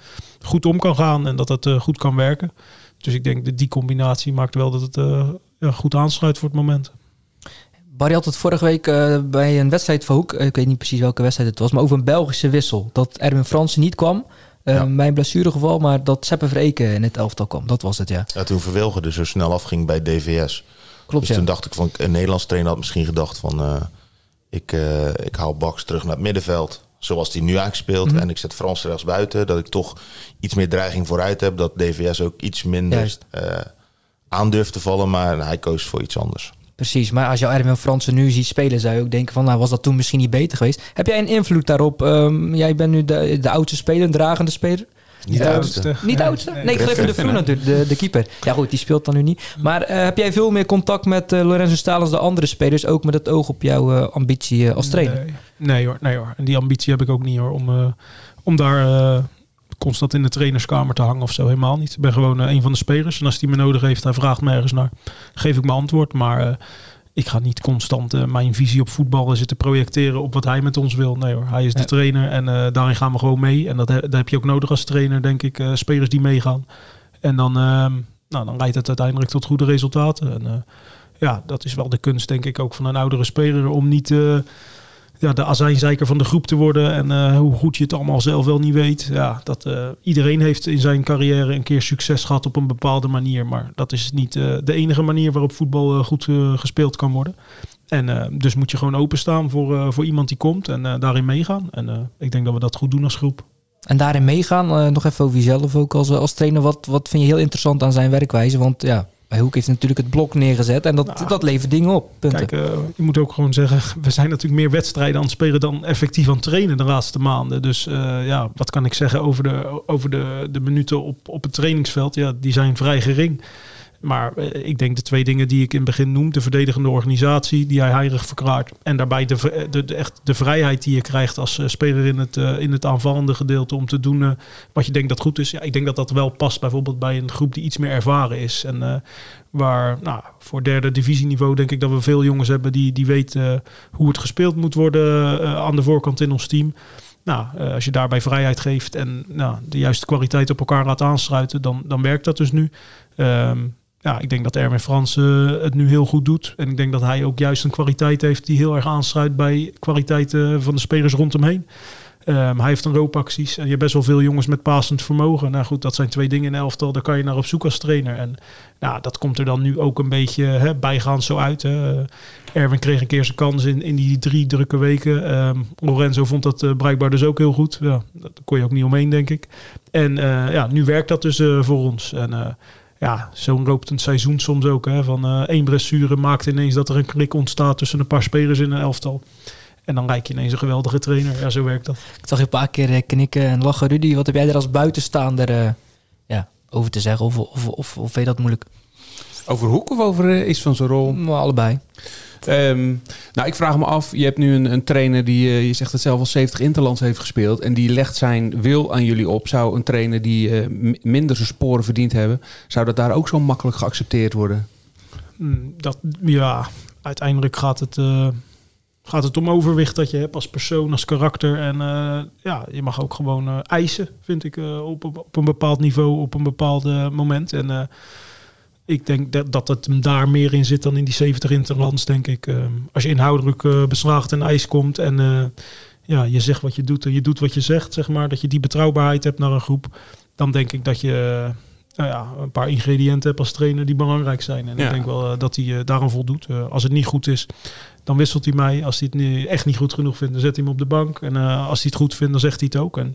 goed om kan gaan. En dat het uh, goed kan werken. Dus ik denk dat die combinatie maakt wel dat het uh, ja, goed aansluit voor het moment. Barry had het vorige week bij een wedstrijd van Hoek. Ik weet niet precies welke wedstrijd het was. Maar over een Belgische wissel. Dat Erwin Fransen niet kwam. Ja. Mijn blessuregeval. Maar dat Seppe Vreken in het elftal kwam. Dat was het, ja. ja toen Verwilgen zo snel afging bij DVS. Klopt, dus toen dacht ik van een Nederlands trainer had misschien gedacht van uh, ik, eh, ik haal Baks terug naar het middenveld. Zoals hij nu eigenlijk speelt. Mhm. En ik zet Frans rechts buiten. Dat ik toch iets meer dreiging vooruit heb. Dat DVS ook iets minder eh aan durft te vallen. Maar hij koos voor iets anders. Precies, maar als je Erwin Fransen nu ziet spelen, zou je ook denken van, nou was dat toen misschien niet beter geweest. Heb jij een invloed daarop? Ehm, jij bent nu de, de oudste speler, een dragende speler. Niet de oudste. Niet de oudste? Nee, Griffin de Vroen natuurlijk, de, de keeper. Ja goed, die speelt dan nu niet. Maar eh, heb jij veel meer contact met eh, Lorenzo Staal als de andere spelers, ook met het oog op jouw eh, ambitie als trainer? Nee, nee hoor, nee hoor. En die ambitie heb ik ook niet hoor. Om, eh, om daar constant in de trainerskamer te hangen of zo. Helemaal niet. Ik ben gewoon een van de spelers. En als hij me nodig heeft, hij vraagt me ergens naar. Geef ik mijn antwoord. Maar eh, ik ga niet constant eh, mijn visie op voetbal zitten projecteren op wat hij met ons wil. Nee hoor, hij is de Ja. trainer en eh, daarin gaan we gewoon mee. En dat, he- dat heb je ook nodig als trainer, denk ik. eh, spelers die meegaan. En dan, ehm, nou, dan leidt het uiteindelijk tot goede resultaten. En, ja, dat is wel de kunst, denk ik, ook van een oudere speler. Om niet ja, de azijnzeiker van de groep te worden. En eh, hoe goed je het allemaal zelf wel niet weet. Ja, dat, eh, iedereen heeft in zijn carrière een keer succes gehad op een bepaalde manier. Maar dat is niet eh, de enige manier waarop voetbal goed gespeeld kan worden. En dus moet je gewoon openstaan voor, voor iemand die komt en daarin meegaan. En ik denk dat we dat goed doen als groep. En daarin meegaan, nog even over jezelf ook als, als trainer. Wat, wat vind je heel interessant aan zijn werkwijze? Want ja, bij Hoek heeft natuurlijk het blok neergezet en dat, Nou, dat levert dingen op. Punten. Kijk, eh, je moet ook gewoon zeggen, we zijn natuurlijk meer wedstrijden aan het spelen dan effectief aan het trainen de laatste maanden. Dus eh, ja, wat kan ik zeggen over de, over de, de minuten op, op het trainingsveld? Ja, die zijn vrij gering. Maar eh, ik denk de twee dingen die ik in het begin noem, de verdedigende organisatie die hij heilig verklaart. En daarbij de, de, echt de vrijheid die je krijgt als eh, speler in het, eh, in het aanvallende gedeelte om te doen wat je denkt dat goed is. Ja, ik denk dat dat wel past bijvoorbeeld bij een groep die iets meer ervaren is. En waar nou, voor derde divisieniveau denk ik dat we veel jongens hebben die, die weten hoe het gespeeld moet worden aan de voorkant in ons team. Nou, als je daarbij vrijheid geeft en nou, de juiste kwaliteit op elkaar laat aansluiten, dan, dan werkt dat dus nu. Ehm, ja, ik denk dat Erwin Frans eh, het nu heel goed doet. En ik denk dat hij ook juist een kwaliteit heeft die heel erg aansluit bij kwaliteiten van de spelers rond hem heen. Ehm, hij heeft een roopacties en je hebt best wel veel jongens met passend vermogen. Nou goed, dat zijn twee dingen in elftal. Daar kan je naar op zoek als trainer. En nou, dat komt er dan nu ook een beetje hè, bijgaand zo uit. Hè. Erwin kreeg een keer zijn kans in, in die drie drukke weken. Ehm, Lorenzo vond dat eh, blijkbaar dus ook heel goed. Ja, daar kon je ook niet omheen, denk ik. En eh, ja, nu werkt dat dus eh, voor ons. En eh, ja, zo loopt een seizoen soms ook. Hè, van eh, één blessure maakt ineens dat er een klik ontstaat tussen een paar spelers in een elftal. En dan lijkt je ineens een geweldige trainer. Ja, zo werkt dat. Ik zag je een paar keer eh, knikken en lachen. Rudy, wat heb jij er als buitenstaander eh, ja, over te zeggen? Of, of, of, of vind je dat moeilijk? Over Hoek of over eh, iets van zijn rol? Maar allebei. Ehm, nou, ik vraag me af. Je hebt nu een, een trainer die, eh, je zegt het zelf, al 70 interlands heeft gespeeld. En die legt zijn wil aan jullie op. Zou een trainer die m- minder zijn sporen verdiend hebben, zou dat daar ook zo makkelijk geaccepteerd worden? Mm, Dat, ja, uiteindelijk gaat het, eh, gaat het om overwicht dat je hebt als persoon, als karakter. En ja, je mag ook gewoon eisen, vind ik, op, op, een bepaald niveau, op een bepaald moment. En ik denk dat, dat het daar meer in zit dan in die 70 interlands, denk ik. Eh, als je inhoudelijk eh, beslagen ten ijs komt en eh, ja, je zegt wat je doet en je doet wat je zegt, zeg maar, dat je die betrouwbaarheid hebt naar een groep, dan denk ik dat je eh, nou ja, een paar ingrediënten hebt als trainer die belangrijk zijn. En Ja. ik denk wel eh, dat hij eh, daaraan voldoet. Eh, als het niet goed is, dan wisselt hij mij. Als hij het nu echt niet goed genoeg vindt, dan zet hij hem op de bank. En eh, als hij het goed vindt, dan zegt hij het ook. En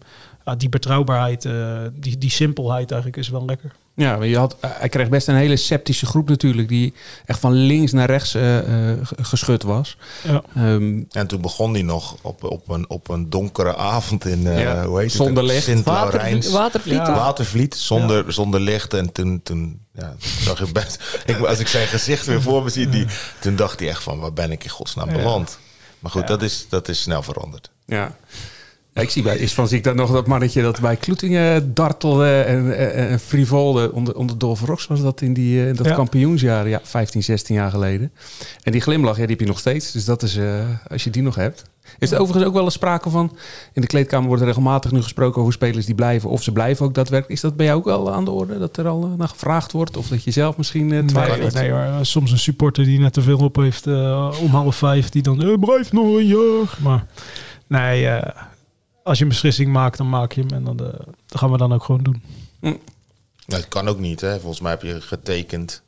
die betrouwbaarheid, eh, die, die simpelheid eigenlijk is wel lekker. Ja, maar je had, eh, hij kreeg best een hele sceptische groep natuurlijk, die echt van links naar rechts eh, eh, geschud was. Ja. Ehm, En toen begon hij nog op, op, een, op een donkere avond in, eh, Ja, hoe heet het? zonder licht. Sint-Laurijns. Watervliet. Ja. Watervliet, zonder, zonder licht. En toen, toen ja, zag ik best... Ik, als ik zijn gezicht weer voor me zie, die, toen dacht hij echt van... waar ben ik in godsnaam Ja. beland? Maar goed, Ja. dat, is, dat is snel veranderd. ja. Ja, ik zie bij is van zie ik dan nog dat mannetje dat bij Kloetingen dartelde en, en, en frivolde. Onder, onder Dolph Rox was dat in, die, eh, in dat Ja. kampioensjaar, ja, 15, 16 jaar geleden. En die glimlach, ja, die heb je nog steeds. Dus dat is, eh, als je die nog hebt. Is er overigens ook wel eens sprake van, in de kleedkamer wordt er regelmatig nu gesproken over spelers die blijven. Of ze blijven ook daadwerkelijk. Is dat bij jou ook wel aan de orde, dat er al eh, naar gevraagd wordt? Of dat je zelf misschien eh, Nee, twijfelt? nee hoor, soms een supporter die net te veel op heeft om half vijf, die dan, eh, blijf nog een jaar. Maar nee, als je een beslissing maakt, dan maak je hem. En dan, eh, dat gaan we dan ook gewoon doen. Nou, dat kan ook niet, hè. Volgens mij heb je getekend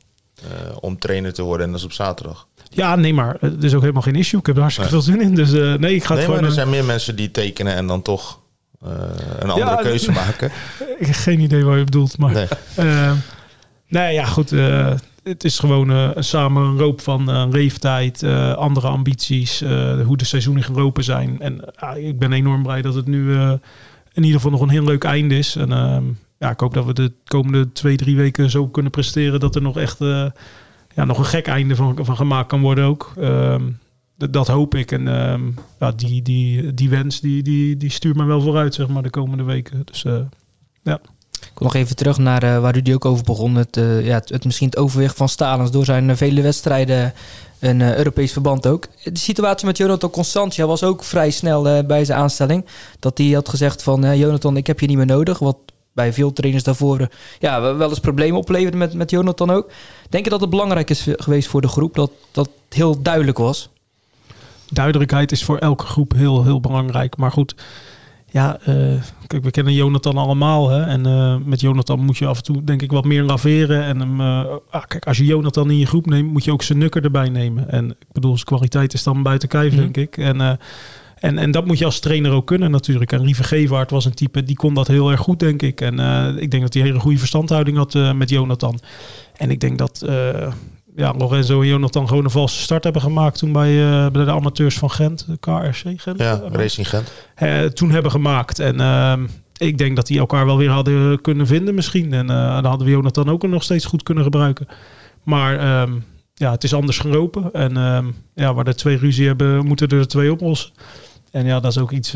om trainer te worden en dat is op zaterdag. Ja, nee, maar het is ook helemaal geen issue. Ik heb er hartstikke veel zin in. Dus nee, ik ga het nee, gewoon... maar er zijn meer mensen die tekenen en dan toch een andere Ja, keuze maken. Ik heb geen idee wat je bedoelt, maar... Nee. Eh, nee, ja, goed. Het is gewoon eh, samen een roop van eh, leeftijd, eh, andere ambities, hoe de seizoenen gelopen zijn. En ah, ik ben enorm blij dat het nu in ieder geval nog een heel leuk einde is. En ehm, ja, ik hoop dat we de komende twee, drie weken zo kunnen presteren dat er nog echt ja, nog een gek einde van, van gemaakt kan worden ook. Ehm, dat, hoop ik. En ehm, ja, die, die, die wens die, die, die stuurt me wel vooruit, zeg maar, de komende weken. Dus ja. Ik kom nog even terug naar eh, waar Rudy ook over begon. Het, eh, ja, het, misschien het overwicht van Stalens door zijn eh, vele wedstrijden. Een Europees verband ook. De situatie met Jonathan Constantia was ook vrij snel bij zijn aanstelling. Dat hij had gezegd van Jonathan, ik heb je niet meer nodig. Wat bij veel trainers daarvoor ja, wel eens problemen opleverde met, met Jonathan ook. Denk je dat het belangrijk is geweest voor de groep dat dat heel duidelijk was? duidelijkheid is voor elke groep heel, heel belangrijk. Maar goed, ja, eh, kijk, we kennen Jonathan allemaal. Hè? En eh, met Jonathan moet je af en toe, denk ik, wat meer laveren. En hem, eh, ah, kijk, als je Jonathan in je groep neemt, moet je ook zijn nukker erbij nemen. En ik bedoel, zijn kwaliteit is dan buiten kijf, Mhm. denk ik. En, en, en dat moet je als trainer ook kunnen natuurlijk. En Lieve Gevaert was een type, die kon dat heel erg goed, denk ik. En ik denk dat hij een hele goede verstandhouding had met Jonathan. En ik denk dat ja, Lorenzo en Jonathan gewoon een valse start hebben gemaakt toen bij, eh, bij de amateurs van Gent, de KRC Gent. Ja, eh, Racing Gent. eh, toen hebben gemaakt. En ehm, ik denk dat die elkaar wel weer hadden kunnen vinden misschien. En dan hadden we Jonathan ook nog steeds goed kunnen gebruiken. Maar ehm, ja, het is anders gelopen. En ehm, ja, waar er twee ruzie hebben, moeten er twee oplossen. En ja, dat is ook iets,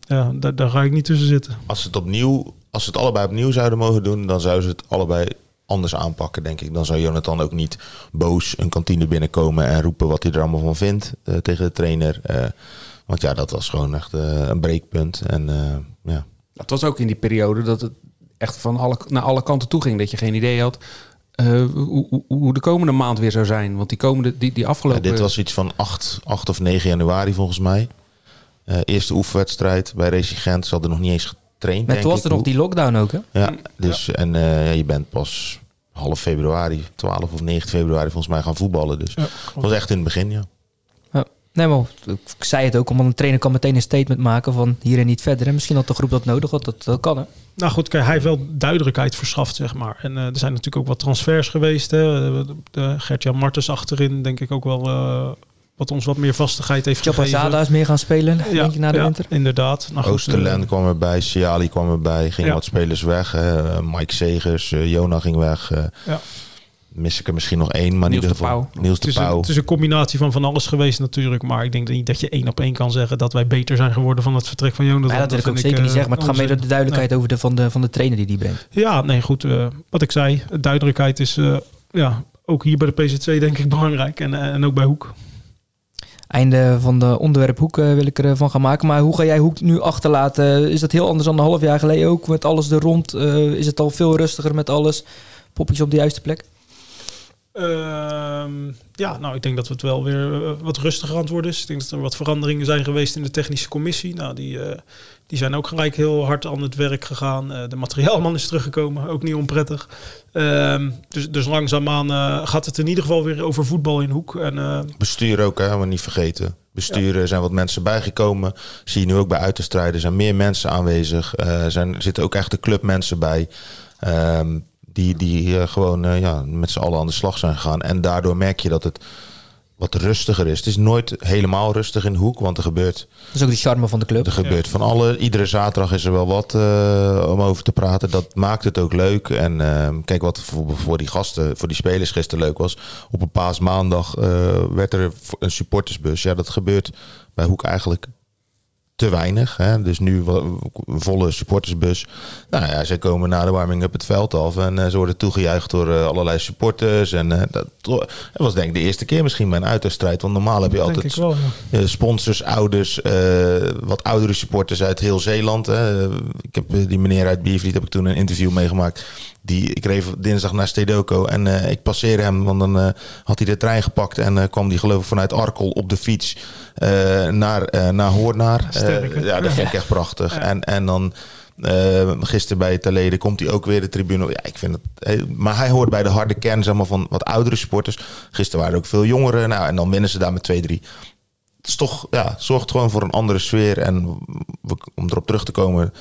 ja, daar, daar ga ik niet tussen zitten. Als het opnieuw, als ze het allebei opnieuw zouden mogen doen, dan zouden ze het allebei anders aanpakken, denk ik. Dan zou Jonathan ook niet boos een kantine binnenkomen en roepen wat hij er allemaal van vindt eh, tegen de trainer. Eh, want ja, dat was gewoon echt eh, een breekpunt. En ja. Het was ook in die periode dat het echt van alle, naar alle kanten toe ging. Dat je geen idee had hoe, hoe, de komende maand weer zou zijn. Want die komende, die, die Ja, afgelopen... dit was iets van 8, 8 of 9 januari volgens mij. Eerste oefenwedstrijd bij Racing Gent. Ze hadden nog niet eens getraind. Met denk toen was er nog die lockdown ook, hè? Ja, dus en eh, ja, je bent pas half februari, 12 of 9 februari volgens mij gaan voetballen. Dus Ja, dat was echt in het begin, ja. Nee, maar ik zei het ook, omdat een trainer kan meteen een statement maken van hier en niet verder. En misschien had de groep dat nodig had, dat, dat kan hè. Nou goed, kijk, hij heeft wel duidelijkheid verschaft, zeg maar. En eh, er zijn natuurlijk ook wat transfers geweest. Hè. De, de Gert-Jan Martens achterin, denk ik ook wel eh, wat ons wat meer vastigheid heeft Chapazada gegeven. is meer gaan spelen, denk je, na de ja, winter. inderdaad. Nou Oosterland eh, kwam erbij, Ciali kwam erbij, gingen Ja. wat spelers weg. Hè. Eh, Mike Segers, eh, Jona ging weg. eh Ja. Mis ik er misschien nog één, maar Niels in ieder de geval Pauw. Niels het, de is een, Pauw. het is een combinatie van van alles geweest natuurlijk. Maar ik denk niet dat je één op één kan zeggen dat wij beter zijn geworden van het vertrek van Jonathan. Ja, dat wil ik ook zeker niet zeggen, maar het gaat meer door de duidelijkheid over de, van, de, van de trainer die die brengt. Ja, nee, goed. wat ik zei, duidelijkheid is ja, ook hier bij de PZC denk ik belangrijk. En, en ook bij Hoek. Einde van de onderwerp Hoek eh, wil ik ervan gaan maken. Maar hoe ga jij Hoek nu achterlaten? Is dat heel anders dan een half jaar geleden ook? Met alles er rond? Eh, is het al veel rustiger met alles? Popjes op de juiste plek? Ehm, ja, nou, ik denk dat het wel weer eh, wat rustiger aan het worden is. Ik denk dat er wat veranderingen zijn geweest in de technische commissie. Nou, die, eh, die zijn ook gelijk heel hard aan het werk gegaan. Eh, de materiaalman is teruggekomen, ook niet onprettig. Ehm, dus, dus langzaamaan eh, gaat het in ieder geval weer over voetbal in hoek. En, eh, Bestuur ook, hè, maar niet vergeten. Besturen zijn wat mensen bijgekomen. Zie je nu ook bij uiterstrijden. Er zijn meer mensen aanwezig. Er zijn, zitten ook echt de clubmensen bij. Ehm, die die gewoon ja, met z'n allen aan de slag zijn gegaan. En daardoor merk je dat het wat rustiger is. Het is nooit helemaal rustig in de hoek, want er gebeurt, Dat is ook de charme van de club. er gebeurt van alle. Iedere zaterdag is er wel wat eh, om over te praten. Dat maakt het ook leuk. En ehm, kijk wat voor, voor die gasten, voor die spelers gisteren leuk was. Op een paasmaandag eh werd er een supportersbus. Ja, dat gebeurt bij Hoek eigenlijk te weinig. Hè? Dus nu volle supportersbus. Nou ja, ze komen na de warming-up het veld af. En eh, ze worden toegejuicht door eh, allerlei supporters. En eh, dat, dat was denk ik de eerste keer misschien bij een uiterstrijd. Want normaal heb je altijd ik wel, ja. sponsors, ouders, wat oudere supporters uit heel Zeeland. Hè. Ik heb die meneer uit Biervliet heb ik toen een interview meegemaakt. Die, ik reed dinsdag naar Stedoco en eh, ik passeerde hem, want dan eh, had hij de trein gepakt en eh, kwam die geloof ik vanuit Arkel op de fiets naar, naar Hoornaar. Ja, dat vind ik echt prachtig. En, en dan Uh, gisteren bij Talede komt hij ook weer de tribune. Ja, ik vind het, maar hij hoort bij de harde kern zeg maar, van wat oudere sporters. Gisteren waren er ook veel jongeren. Nou, en dan winnen ze daar met 2-3. Het is toch, ja, zorgt gewoon voor een andere sfeer. En om erop terug te komen,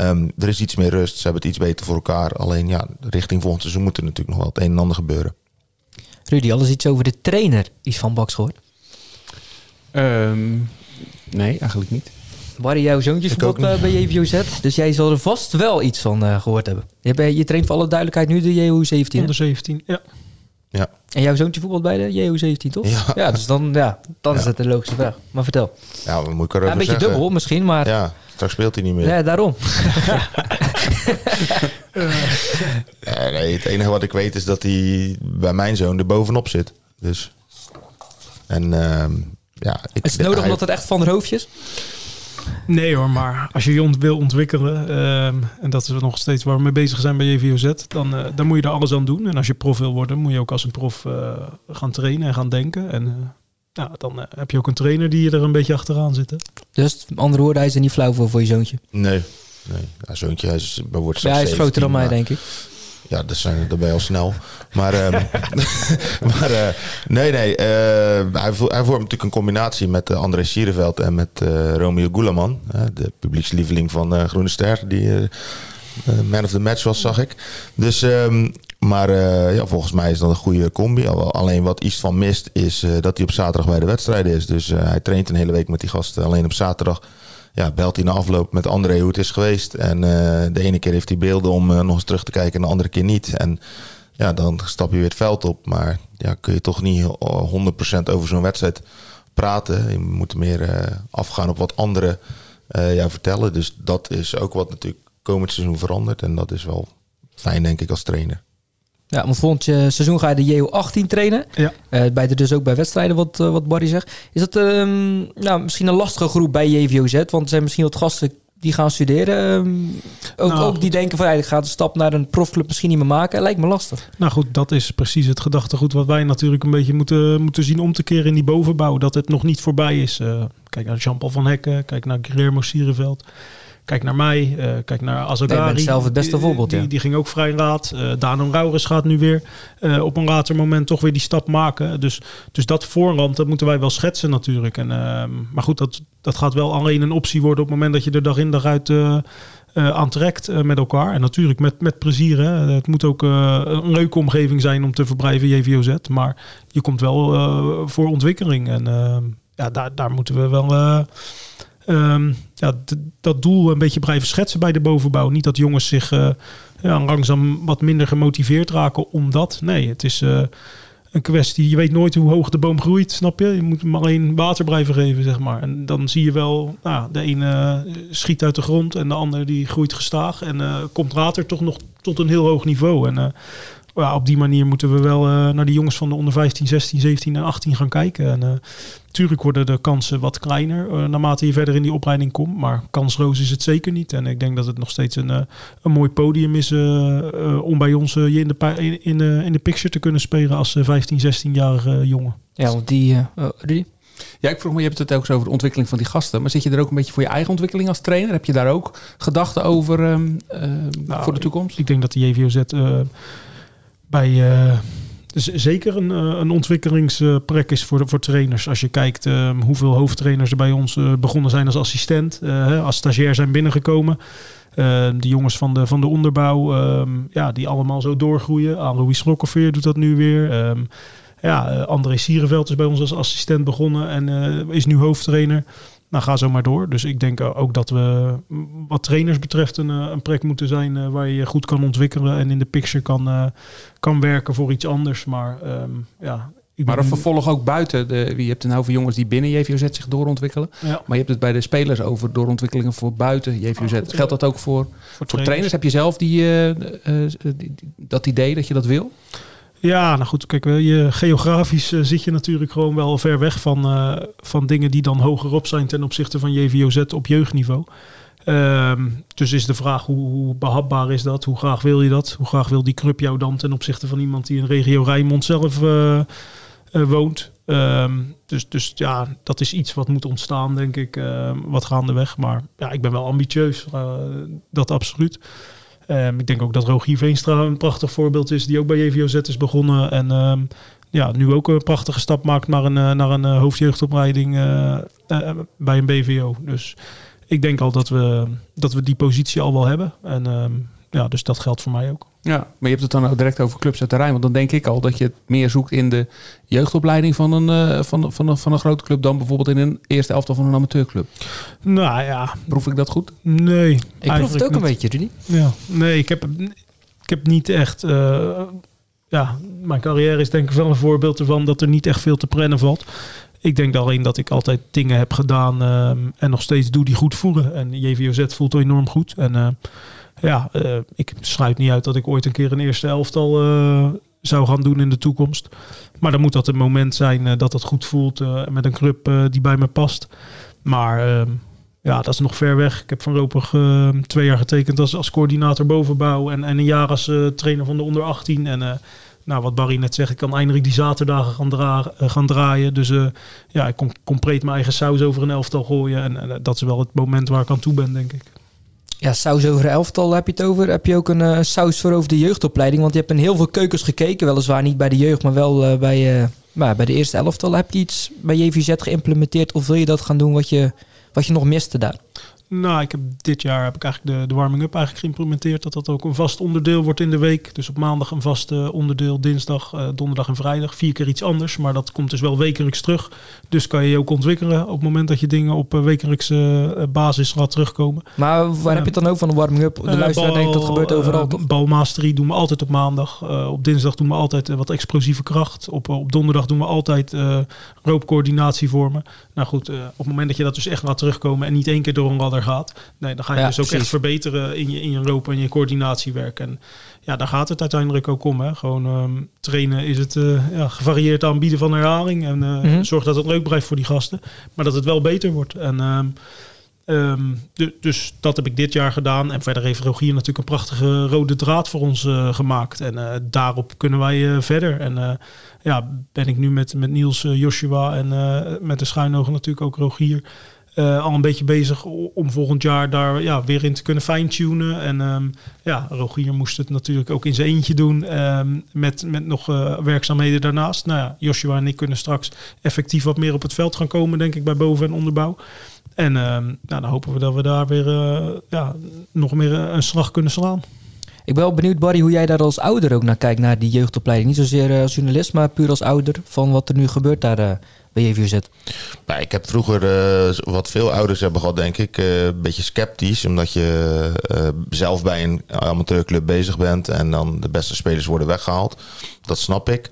um, er is iets meer rust. Ze hebben het iets beter voor elkaar. Alleen ja, richting volgend seizoen moet er natuurlijk nog wel het een en ander gebeuren. Rudy, alles iets over de trainer is van Baks gehoord? Um, nee, eigenlijk niet. Barry, jouw zoontje voetbalt uh, bij JVOZ. Dus jij zal er vast wel iets van uh, gehoord hebben. Je, hebt, je traint voor alle duidelijkheid nu de JO17. Onder 17, ja. ja. En jouw zoontje voetbalt bij de JO17, toch? Ja. ja dus dan, ja, dan is het een logische vraag. Maar vertel. Ja, we moeten ja, Een beetje zeggen. dubbel misschien, maar... Ja, straks speelt hij niet meer. Ja, daarom. nee, het enige wat ik weet is dat hij bij mijn zoon er bovenop zit. Dus... En uh, ja... Ik, is het nodig hij... omdat het echt van de hoofdjes? Nee hoor, maar als je je ont wil ontwikkelen, uh, en dat is nog steeds waar we mee bezig zijn bij JVOZ, dan, uh, dan moet je er alles aan doen. En als je prof wil worden, moet je ook als een prof uh, gaan trainen en gaan denken. En ja, dan heb je ook een trainer die je er een beetje achteraan zit. Hè? Dus andere woorden, hij is er niet flauw voor voor je zoontje? Nee, nee. Ja, zoontje hij is, wordt ja, hij is 17, groter dan mij, denk ik. Ja, dat zijn er bij al snel. Maar, um, maar uh, nee, nee. Uh, hij, hij vormt natuurlijk een combinatie met uh, André Sierenveld en met Romeo Gulaman. de publiekslieveling van Groene Ster, die man of the match was, zag ik. Dus, um, maar ja, volgens mij is dat een goede combi. Alleen wat iets van mist is dat hij op zaterdag bij de wedstrijden is. Dus hij traint een hele week met die gasten. Alleen op zaterdag ja, belt hij na afloop met André hoe het is geweest. En de ene keer heeft hij beelden om nog eens terug te kijken en de andere keer niet. En ja, dan stap je weer het veld op. Maar ja, kun je toch niet 100% over zo'n wedstrijd praten. Je moet meer afgaan op wat anderen ja, vertellen. Dus dat is ook wat natuurlijk komend seizoen verandert. En dat is wel fijn, denk ik, als trainer. Ja, want volgend seizoen ga je de JO18 trainen. Ja. Uh, bij de dus ook bij wedstrijden, wat, uh, wat Barry zegt. Is dat um, nou, misschien een lastige groep bij JVOZ? Want er zijn misschien wat gasten die gaan studeren. Um, ook, nou, ook die denken van, ja, ik ga de stap naar een profclub misschien niet meer maken. Lijkt me lastig. Nou goed, dat is precies het gedachtegoed wat wij natuurlijk een beetje moeten, moeten zien om te keren in die bovenbouw. Dat het nog niet voorbij is. Uh, kijk naar Jean-Paul van Hekken, kijk naar Guillermo Sierenveld. Kijk naar mij, uh, kijk naar Azagari. Nee, zelf het beste voorbeeld, die, ja. die, ging ook vrij raad. Uh, Dano Rauwers gaat nu weer uh, op een later moment toch weer die stap maken. Dus, dus dat voorland, dat moeten wij wel schetsen natuurlijk. En, maar goed, dat, dat gaat wel alleen een optie worden op het moment dat je er dag in dag uit aantrekt met elkaar. En natuurlijk met, met plezier. Hè. Het moet ook een leuke omgeving zijn om te verblijven, JVOZ. Maar je komt wel voor ontwikkeling. En ja, daar, daar moeten we wel... Um, ja, dat doel een beetje blijven schetsen bij de bovenbouw. Niet dat jongens zich uh, ja, langzaam wat minder gemotiveerd raken omdat. Nee, het is uh, een kwestie. Je weet nooit hoe hoog de boom groeit, snap je? Je moet hem alleen water blijven geven, zeg maar. En dan zie je wel, nou, de ene schiet uit de grond en de andere die groeit gestaag. En uh, komt later toch nog tot een heel hoog niveau. En ja, op die manier moeten we wel uh, naar die jongens van de onder 15, 16, 17 en 18 gaan kijken. En uh, natuurlijk worden de kansen wat kleiner uh, naarmate je verder in die opleiding komt. Maar kansroos is het zeker niet. En ik denk dat het nog steeds een, een mooi podium is om bij ons je in de, in, in, de, in de picture te kunnen spelen als 15, 16-jarige jongen. Ja, want die... Rudy? Ja, ik vroeg me, je hebt het ook over de ontwikkeling van die gasten. Maar zit je er ook een beetje voor je eigen ontwikkeling als trainer? Heb je daar ook gedachten over um, nou, voor de toekomst? Ik, ik denk dat de JVOZ bij uh, zeker een, een ontwikkelingsplek is voor, voor trainers. Als je kijkt uh, hoeveel hoofdtrainers er bij ons uh, begonnen zijn als assistent, als stagiair zijn binnengekomen. de jongens van de, van de onderbouw, um, ja, die allemaal zo doorgroeien. Aan Louis Rokkeveer doet dat nu weer. Um, ja, André Sierenveld is bij ons als assistent begonnen en is nu hoofdtrainer. Nou, ga zo maar door. Dus ik denk ook dat we wat trainers betreft een, een plek moeten zijn waar je je goed kan ontwikkelen en in de picture kan, kan werken voor iets anders. Maar um, ja. Ik maar een vervolg ook buiten. De, je hebt het nou jongens die binnen JVOZ zich doorontwikkelen. Ja. Maar je hebt het bij de spelers over doorontwikkelingen voor buiten JVOZ. Oh, Geldt dat ook voor, voor, voor trainers? trainers? Heb je zelf die, uh, uh, die, dat idee dat je dat wil? Ja, nou goed, kijk, je, geografisch uh, zit je natuurlijk gewoon wel ver weg van, uh, van dingen die dan hogerop zijn ten opzichte van JVOZ op jeugdniveau. Um, dus is de vraag hoe, hoe, behapbaar is dat? Hoe graag wil je dat? Hoe graag wil die club jou dan ten opzichte van iemand die in regio Rijnmond zelf uh, woont? Ehm, dus, dus ja, dat is iets wat moet ontstaan, denk ik, ehm, wat gaandeweg. Maar ja, ik ben wel ambitieus, eh, dat absoluut. Ehm, ik denk ook dat Rogier Veenstra een prachtig voorbeeld is, die ook bij JVOZ is begonnen. En ehm, ja, nu ook een prachtige stap maakt naar een, eh, naar een eh, hoofdjeugdopleiding eh, bij een BVO. Dus ik denk al dat we, dat we die positie al wel hebben. En ehm, ja, dus dat geldt voor mij ook. Ja, maar je hebt het dan ook direct over clubs uit de Rijn. Want dan denk ik al dat je het meer zoekt in de jeugdopleiding van een, eh, van, van, een, van een grote club dan bijvoorbeeld in een eerste elftal van een amateurclub. Nou ja, Proef ik dat goed? nee. Ik proef het ook een beetje, Rudy. Ja, nee, ik heb, ik heb niet echt. eh, ja, mijn carrière is denk ik wel een voorbeeld ervan dat er niet echt veel te plannen valt. Ik denk alleen dat ik altijd dingen heb gedaan ehm, en nog steeds doe die goed voelen. En JVOZ voelt enorm goed. En eh, ja, eh, ik sluit niet uit dat ik ooit een keer een eerste elftal eh, zou gaan doen in de toekomst. Maar dan moet dat een moment zijn dat het goed voelt met een club die bij me past. Maar ehm, ja, dat is nog ver weg. Ik heb van Ropig eh, twee jaar getekend als, als coördinator bovenbouw. En, en een jaar als trainer van de onder 18. En eh, nou, wat Barry net zegt, ik kan eindelijk die zaterdagen gaan, eh, gaan draaien. Dus eh, ja, ik kon compleet mijn eigen saus over een elftal gooien. En, eh, dat is wel het moment waar ik aan toe ben, denk ik. Ja, saus over elftal heb je het over. Heb je ook een saus voor over de jeugdopleiding? Want je hebt in heel veel keukens gekeken. Weliswaar niet bij de jeugd, maar wel bij, maar bij de eerste elftal. Heb je iets bij JVZ geïmplementeerd? Of wil je dat gaan doen wat je, wat je nog miste daar? Nou, ik heb dit jaar heb ik eigenlijk de, de warming-up eigenlijk geïmplementeerd. Dat dat ook een vast onderdeel wordt in de week. Dus op maandag een vast eh, onderdeel, dinsdag, eh, donderdag en vrijdag. Vier keer iets anders, maar dat komt dus wel wekelijks terug. Dus kan je je ook ontwikkelen op het moment dat je dingen op eh, wekelijkse basis gaat terugkomen. Maar waar heb je het dan ook van de warming-up? De luisteraar bal- denkt dat gebeurt overal, toch? balmasterie doen we altijd op maandag. Op dinsdag doen we altijd wat explosieve kracht. Op, op donderdag doen we altijd roopcoördinatie vormen. Nou goed, eh, op het moment dat je dat dus echt laat terugkomen en niet één keer door een ladder gaat, nee, dan ga je Ja, dus ook precies. echt verbeteren in je, in je roop en je coördinatiewerk. En ja, daar gaat het uiteindelijk ook om. Hè. Gewoon ehm, trainen is het eh, ja, gevarieerd aanbieden van herhaling. En eh, Mhm. zorg dat het leuk blijft voor die gasten. Maar dat het wel beter wordt. En ehm, Ehm, du- dus dat heb ik dit jaar gedaan. En verder heeft Rogier natuurlijk een prachtige rode draad voor ons eh, gemaakt. En eh, daarop kunnen wij eh, verder. En ja, ben ik nu met, met Niels, Joshua en met de schuinogen natuurlijk ook Rogier... al een beetje bezig om volgend jaar daar ja, weer in te kunnen fine-tunen. En ehm, ja, Rogier moest het natuurlijk ook in zijn eentje doen. ehm, met, met nog werkzaamheden daarnaast. Nou ja, Joshua en ik kunnen straks effectief wat meer op het veld gaan komen, denk ik, bij boven- en onderbouw. En ehm, nou, dan hopen we dat we daar weer eh, ja, nog meer eh, een slag kunnen slaan. Ik ben wel benieuwd, Barry, hoe jij daar als ouder ook naar kijkt, naar die jeugdopleiding. Niet zozeer eh, als journalist, maar puur als ouder van wat er nu gebeurt daar bij JVZ. Nou, ik heb vroeger, eh, wat veel ouders hebben gehad, denk ik, eh, een beetje sceptisch. Omdat je eh, zelf bij een amateurclub bezig bent en dan de beste spelers worden weggehaald. Dat snap ik.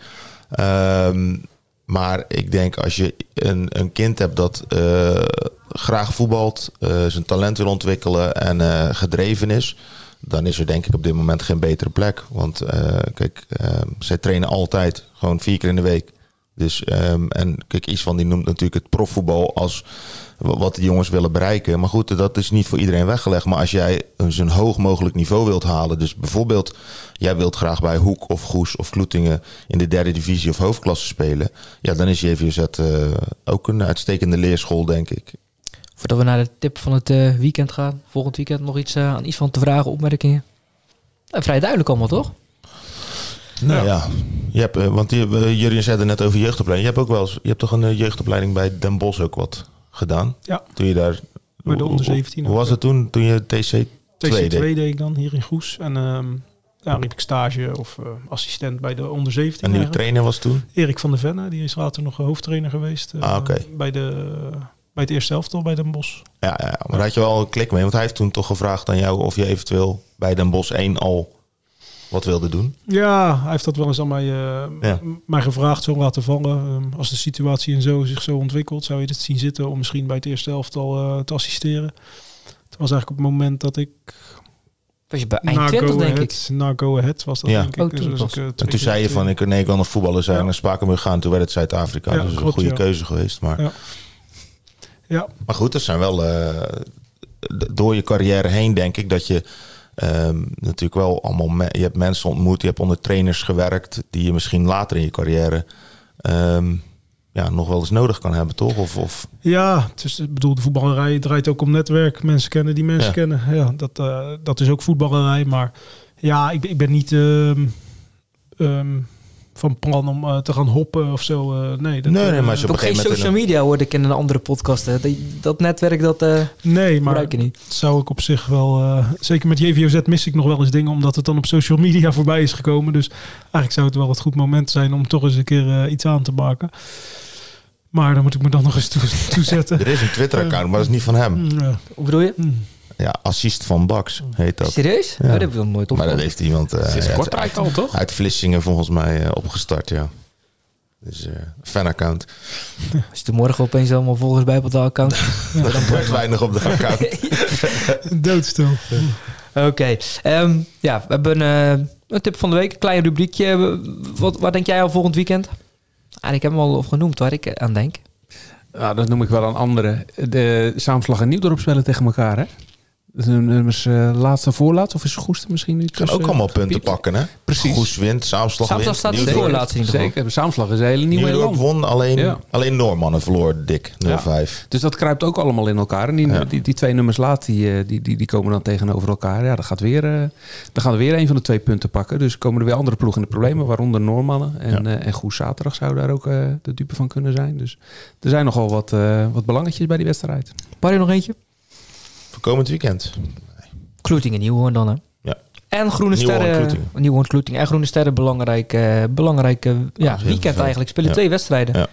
Ehm, maar ik denk als je een, een kind hebt dat eh, graag voetbalt, eh, zijn talent wil ontwikkelen en eh, gedreven is, dan is er denk ik op dit moment geen betere plek. Want eh, kijk, eh, zij trainen altijd, gewoon vier keer in de week. Dus, ehm, en kijk, iets van die noemt natuurlijk het profvoetbal als wa- wat de jongens willen bereiken. Maar goed, dat is niet voor iedereen weggelegd. Maar als jij zo'n hoog mogelijk niveau wilt halen, dus bijvoorbeeld jij wilt graag bij Hoek of Goes of Kloetingen in de derde divisie of hoofdklasse spelen, ja, dan is JVZ eh ook een uitstekende leerschool, denk ik. Voordat we naar de tip van het eh, weekend gaan, volgend weekend nog iets eh, aan iets van te vragen, opmerkingen. Vrij duidelijk allemaal, toch? Nou ja, je hebt, eh, want je, eh, Jurjen zei er net over jeugdopleiding. Je hebt ook wel eens, je hebt toch een jeugdopleiding bij Den Bosch ook wat gedaan? Ja. Toen je daar... Bij de hoe- onder hoe- 17 Hoe was het toen, toen je TC2 TC2 deed? deed ik dan hier in Goes. En ehm ja, liep ik stage of eh, assistent bij de onder 17. En die trainer was toen? Erik van der Venne, die is later nog hoofdtrainer geweest. eh, Ah, oké. bij, de, bij het eerste elftal bij Den Bosch. Ja, ja, ja, maar daar had je wel een klik mee. Want hij heeft toen toch gevraagd aan jou of je eventueel bij Den Bosch 1 al wat wilde doen. Ja, hij heeft dat wel eens aan mij, eh, Ja. mij gevraagd, zo laten vallen. Ehm, als de situatie en zo zich zo ontwikkelt, zou je het zien zitten om misschien bij het eerste elftal eh, te assisteren. Het was eigenlijk op het moment dat ik Was je bij eind 20, Go denk ik. Na Go Ahead was dat Ja. denk ik. Oh, Dus toen was pas. ik, eh, En toen zei je van, ik, nee, ik wil nog voetballen zijn Ja. naar Spakenburg gaan. Toen werd het Zuid-Afrika. Ja, dus dat is een goede ja. keuze geweest. Maar, Ja. Maar goed, dat zijn wel... eh, door je carrière heen denk ik dat je... ehm, natuurlijk wel allemaal... je hebt mensen ontmoet, je hebt onder trainers gewerkt... die je misschien later in je carrière... ehm, ja, nog wel eens nodig kan hebben, toch? Of, of Ja, het is, ik bedoel, de voetballerij draait ook om netwerk. Mensen kennen die mensen Ja. kennen. Ja, dat, eh, dat is ook voetballerij. Maar ja, ik, ben- ik ben niet ehm, van plan om eh, te gaan hoppen of zo. eh, nee, dat, Nee, nee, eh, maar op een geen gegeven moment... social media hoorde ik in een andere podcast. Hè. Dat, dat netwerk, dat eh nee, maar gebruik je niet. zou ik op zich wel... eh, zeker met JVOZ mis ik nog wel eens dingen... omdat het dan op social media voorbij is gekomen. Dus eigenlijk zou het wel het goed moment zijn... om toch eens een keer eh, iets aan te maken. Maar dan moet ik me dan nog eens toe, toezetten. Er is een Twitter-account, maar dat is niet van hem. Ja. Hoe bedoel je? Ja, assist van Bax heet dat. Serieus? Ja. Oh, dat heb ik nog nooit Maar dat heeft iemand eh, Sinds uit- Kortrijk al, toch? uit Vlissingen volgens mij eh, opgestart, ja. Dus eh fan-account. Als je er morgen opeens allemaal volgers bij op het account. Er gebeurt weinig op de account. Doodstil. Oké. ehm, ja, we hebben een tip van de week. Een klein rubriekje. Wat, wat denk jij al volgend weekend? Ah, ik heb hem al op genoemd waar ik aan denk. Ja, dat noem ik wel aan anderen. De Saamslag en Nieuwdorp spelen tegen elkaar, hè? De nummers eh, laatste en voorlaatste, of is Goest misschien nu tussen? ook allemaal punten Piet? pakken, hè? Precies. Goes wint, Saamslag Saamslag wint. staat Nieuwdorp- voor laatste in. Zeker. Saamslag is een hele nieuwe Nieuwdorp elan. won, alleen, Ja. alleen Noormannen verloor dik, 0-5. Dus dat kruipt ook allemaal in elkaar. En die, Ja. die, die twee nummers laat, die, eh, die, die, die komen dan tegenover elkaar. Ja, dan, gaat weer, eh, dan gaan we weer een van de twee punten pakken. Dus komen er weer andere ploegen in de problemen. Waaronder Noormannen. En, Ja. eh, en Goes Zaterdag zou daar ook eh, de dupe van kunnen zijn. Dus er zijn nogal wat, eh, wat belangetjes bij die wedstrijd. Barry nog eentje? Voor komend weekend. Kloetingen, Nieuwhoorn dan hè? Ja. En Groene Sterren. Nieuwhoorn, Kloetingen. En Groene Sterren, belangrijk, eh, belangrijk ja, Ah, weekend eigenlijk. Spelen Ja. twee wedstrijden. Ja.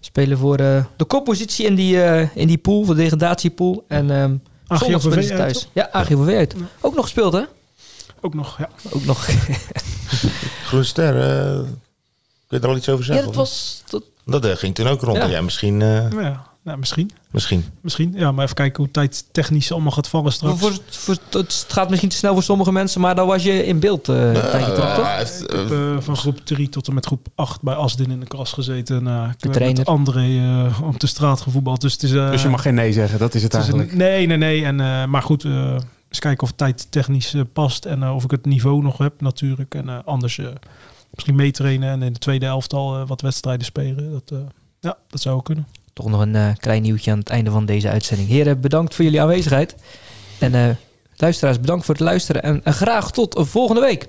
Spelen voor eh, de koppositie in die, eh, in die pool, de degradatiepool. En ehm zondag spelen ze thuis. Ja, AGVV uit. Ook nog gespeeld hè? Ook nog, ja. Ook nog. Groene Ster, eh, kun je er al iets over ja, zeggen? dat was... Dat, Dat ging toen ook rond. Ja. Ja, misschien. eh, Ja, nou, misschien. misschien. Misschien. Ja, maar even kijken hoe tijd technisch allemaal gaat vallen straks. voor, voor, het gaat misschien te snel voor sommige mensen, maar dan was je in beeld eh een tijdje terug, toch? Ik eh, heb van groep 3 tot en met groep 8 bij Asdin in de klas gezeten. Nou, ik heb met André eh, op de straat gevoetbald. Dus het is... eh, dus je mag geen nee zeggen, dat is het het is eigenlijk. een, nee, nee, nee. En, eh, maar goed, eh, eens kijken of tijd technisch past. En of ik het niveau nog heb natuurlijk. En eh, anders eh, misschien meetrainen en in de tweede elftal wat wedstrijden spelen. Dat, eh, ja, dat zou ook kunnen. Toch nog een eh, klein nieuwtje aan het einde van deze uitzending. Heren, bedankt voor jullie aanwezigheid. En eh, luisteraars, bedankt voor het luisteren. En eh, graag tot volgende week.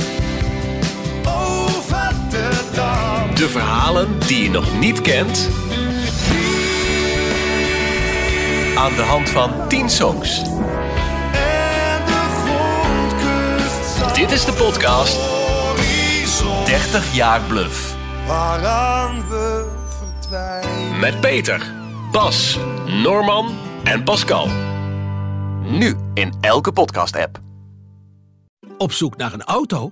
De verhalen die je nog niet kent. Aan de hand van 10 songs. Dit is de podcast 30 jaar bluff. Met Peter, Bas, Norman en Pascal. Nu in elke podcast-app. Op zoek naar een auto?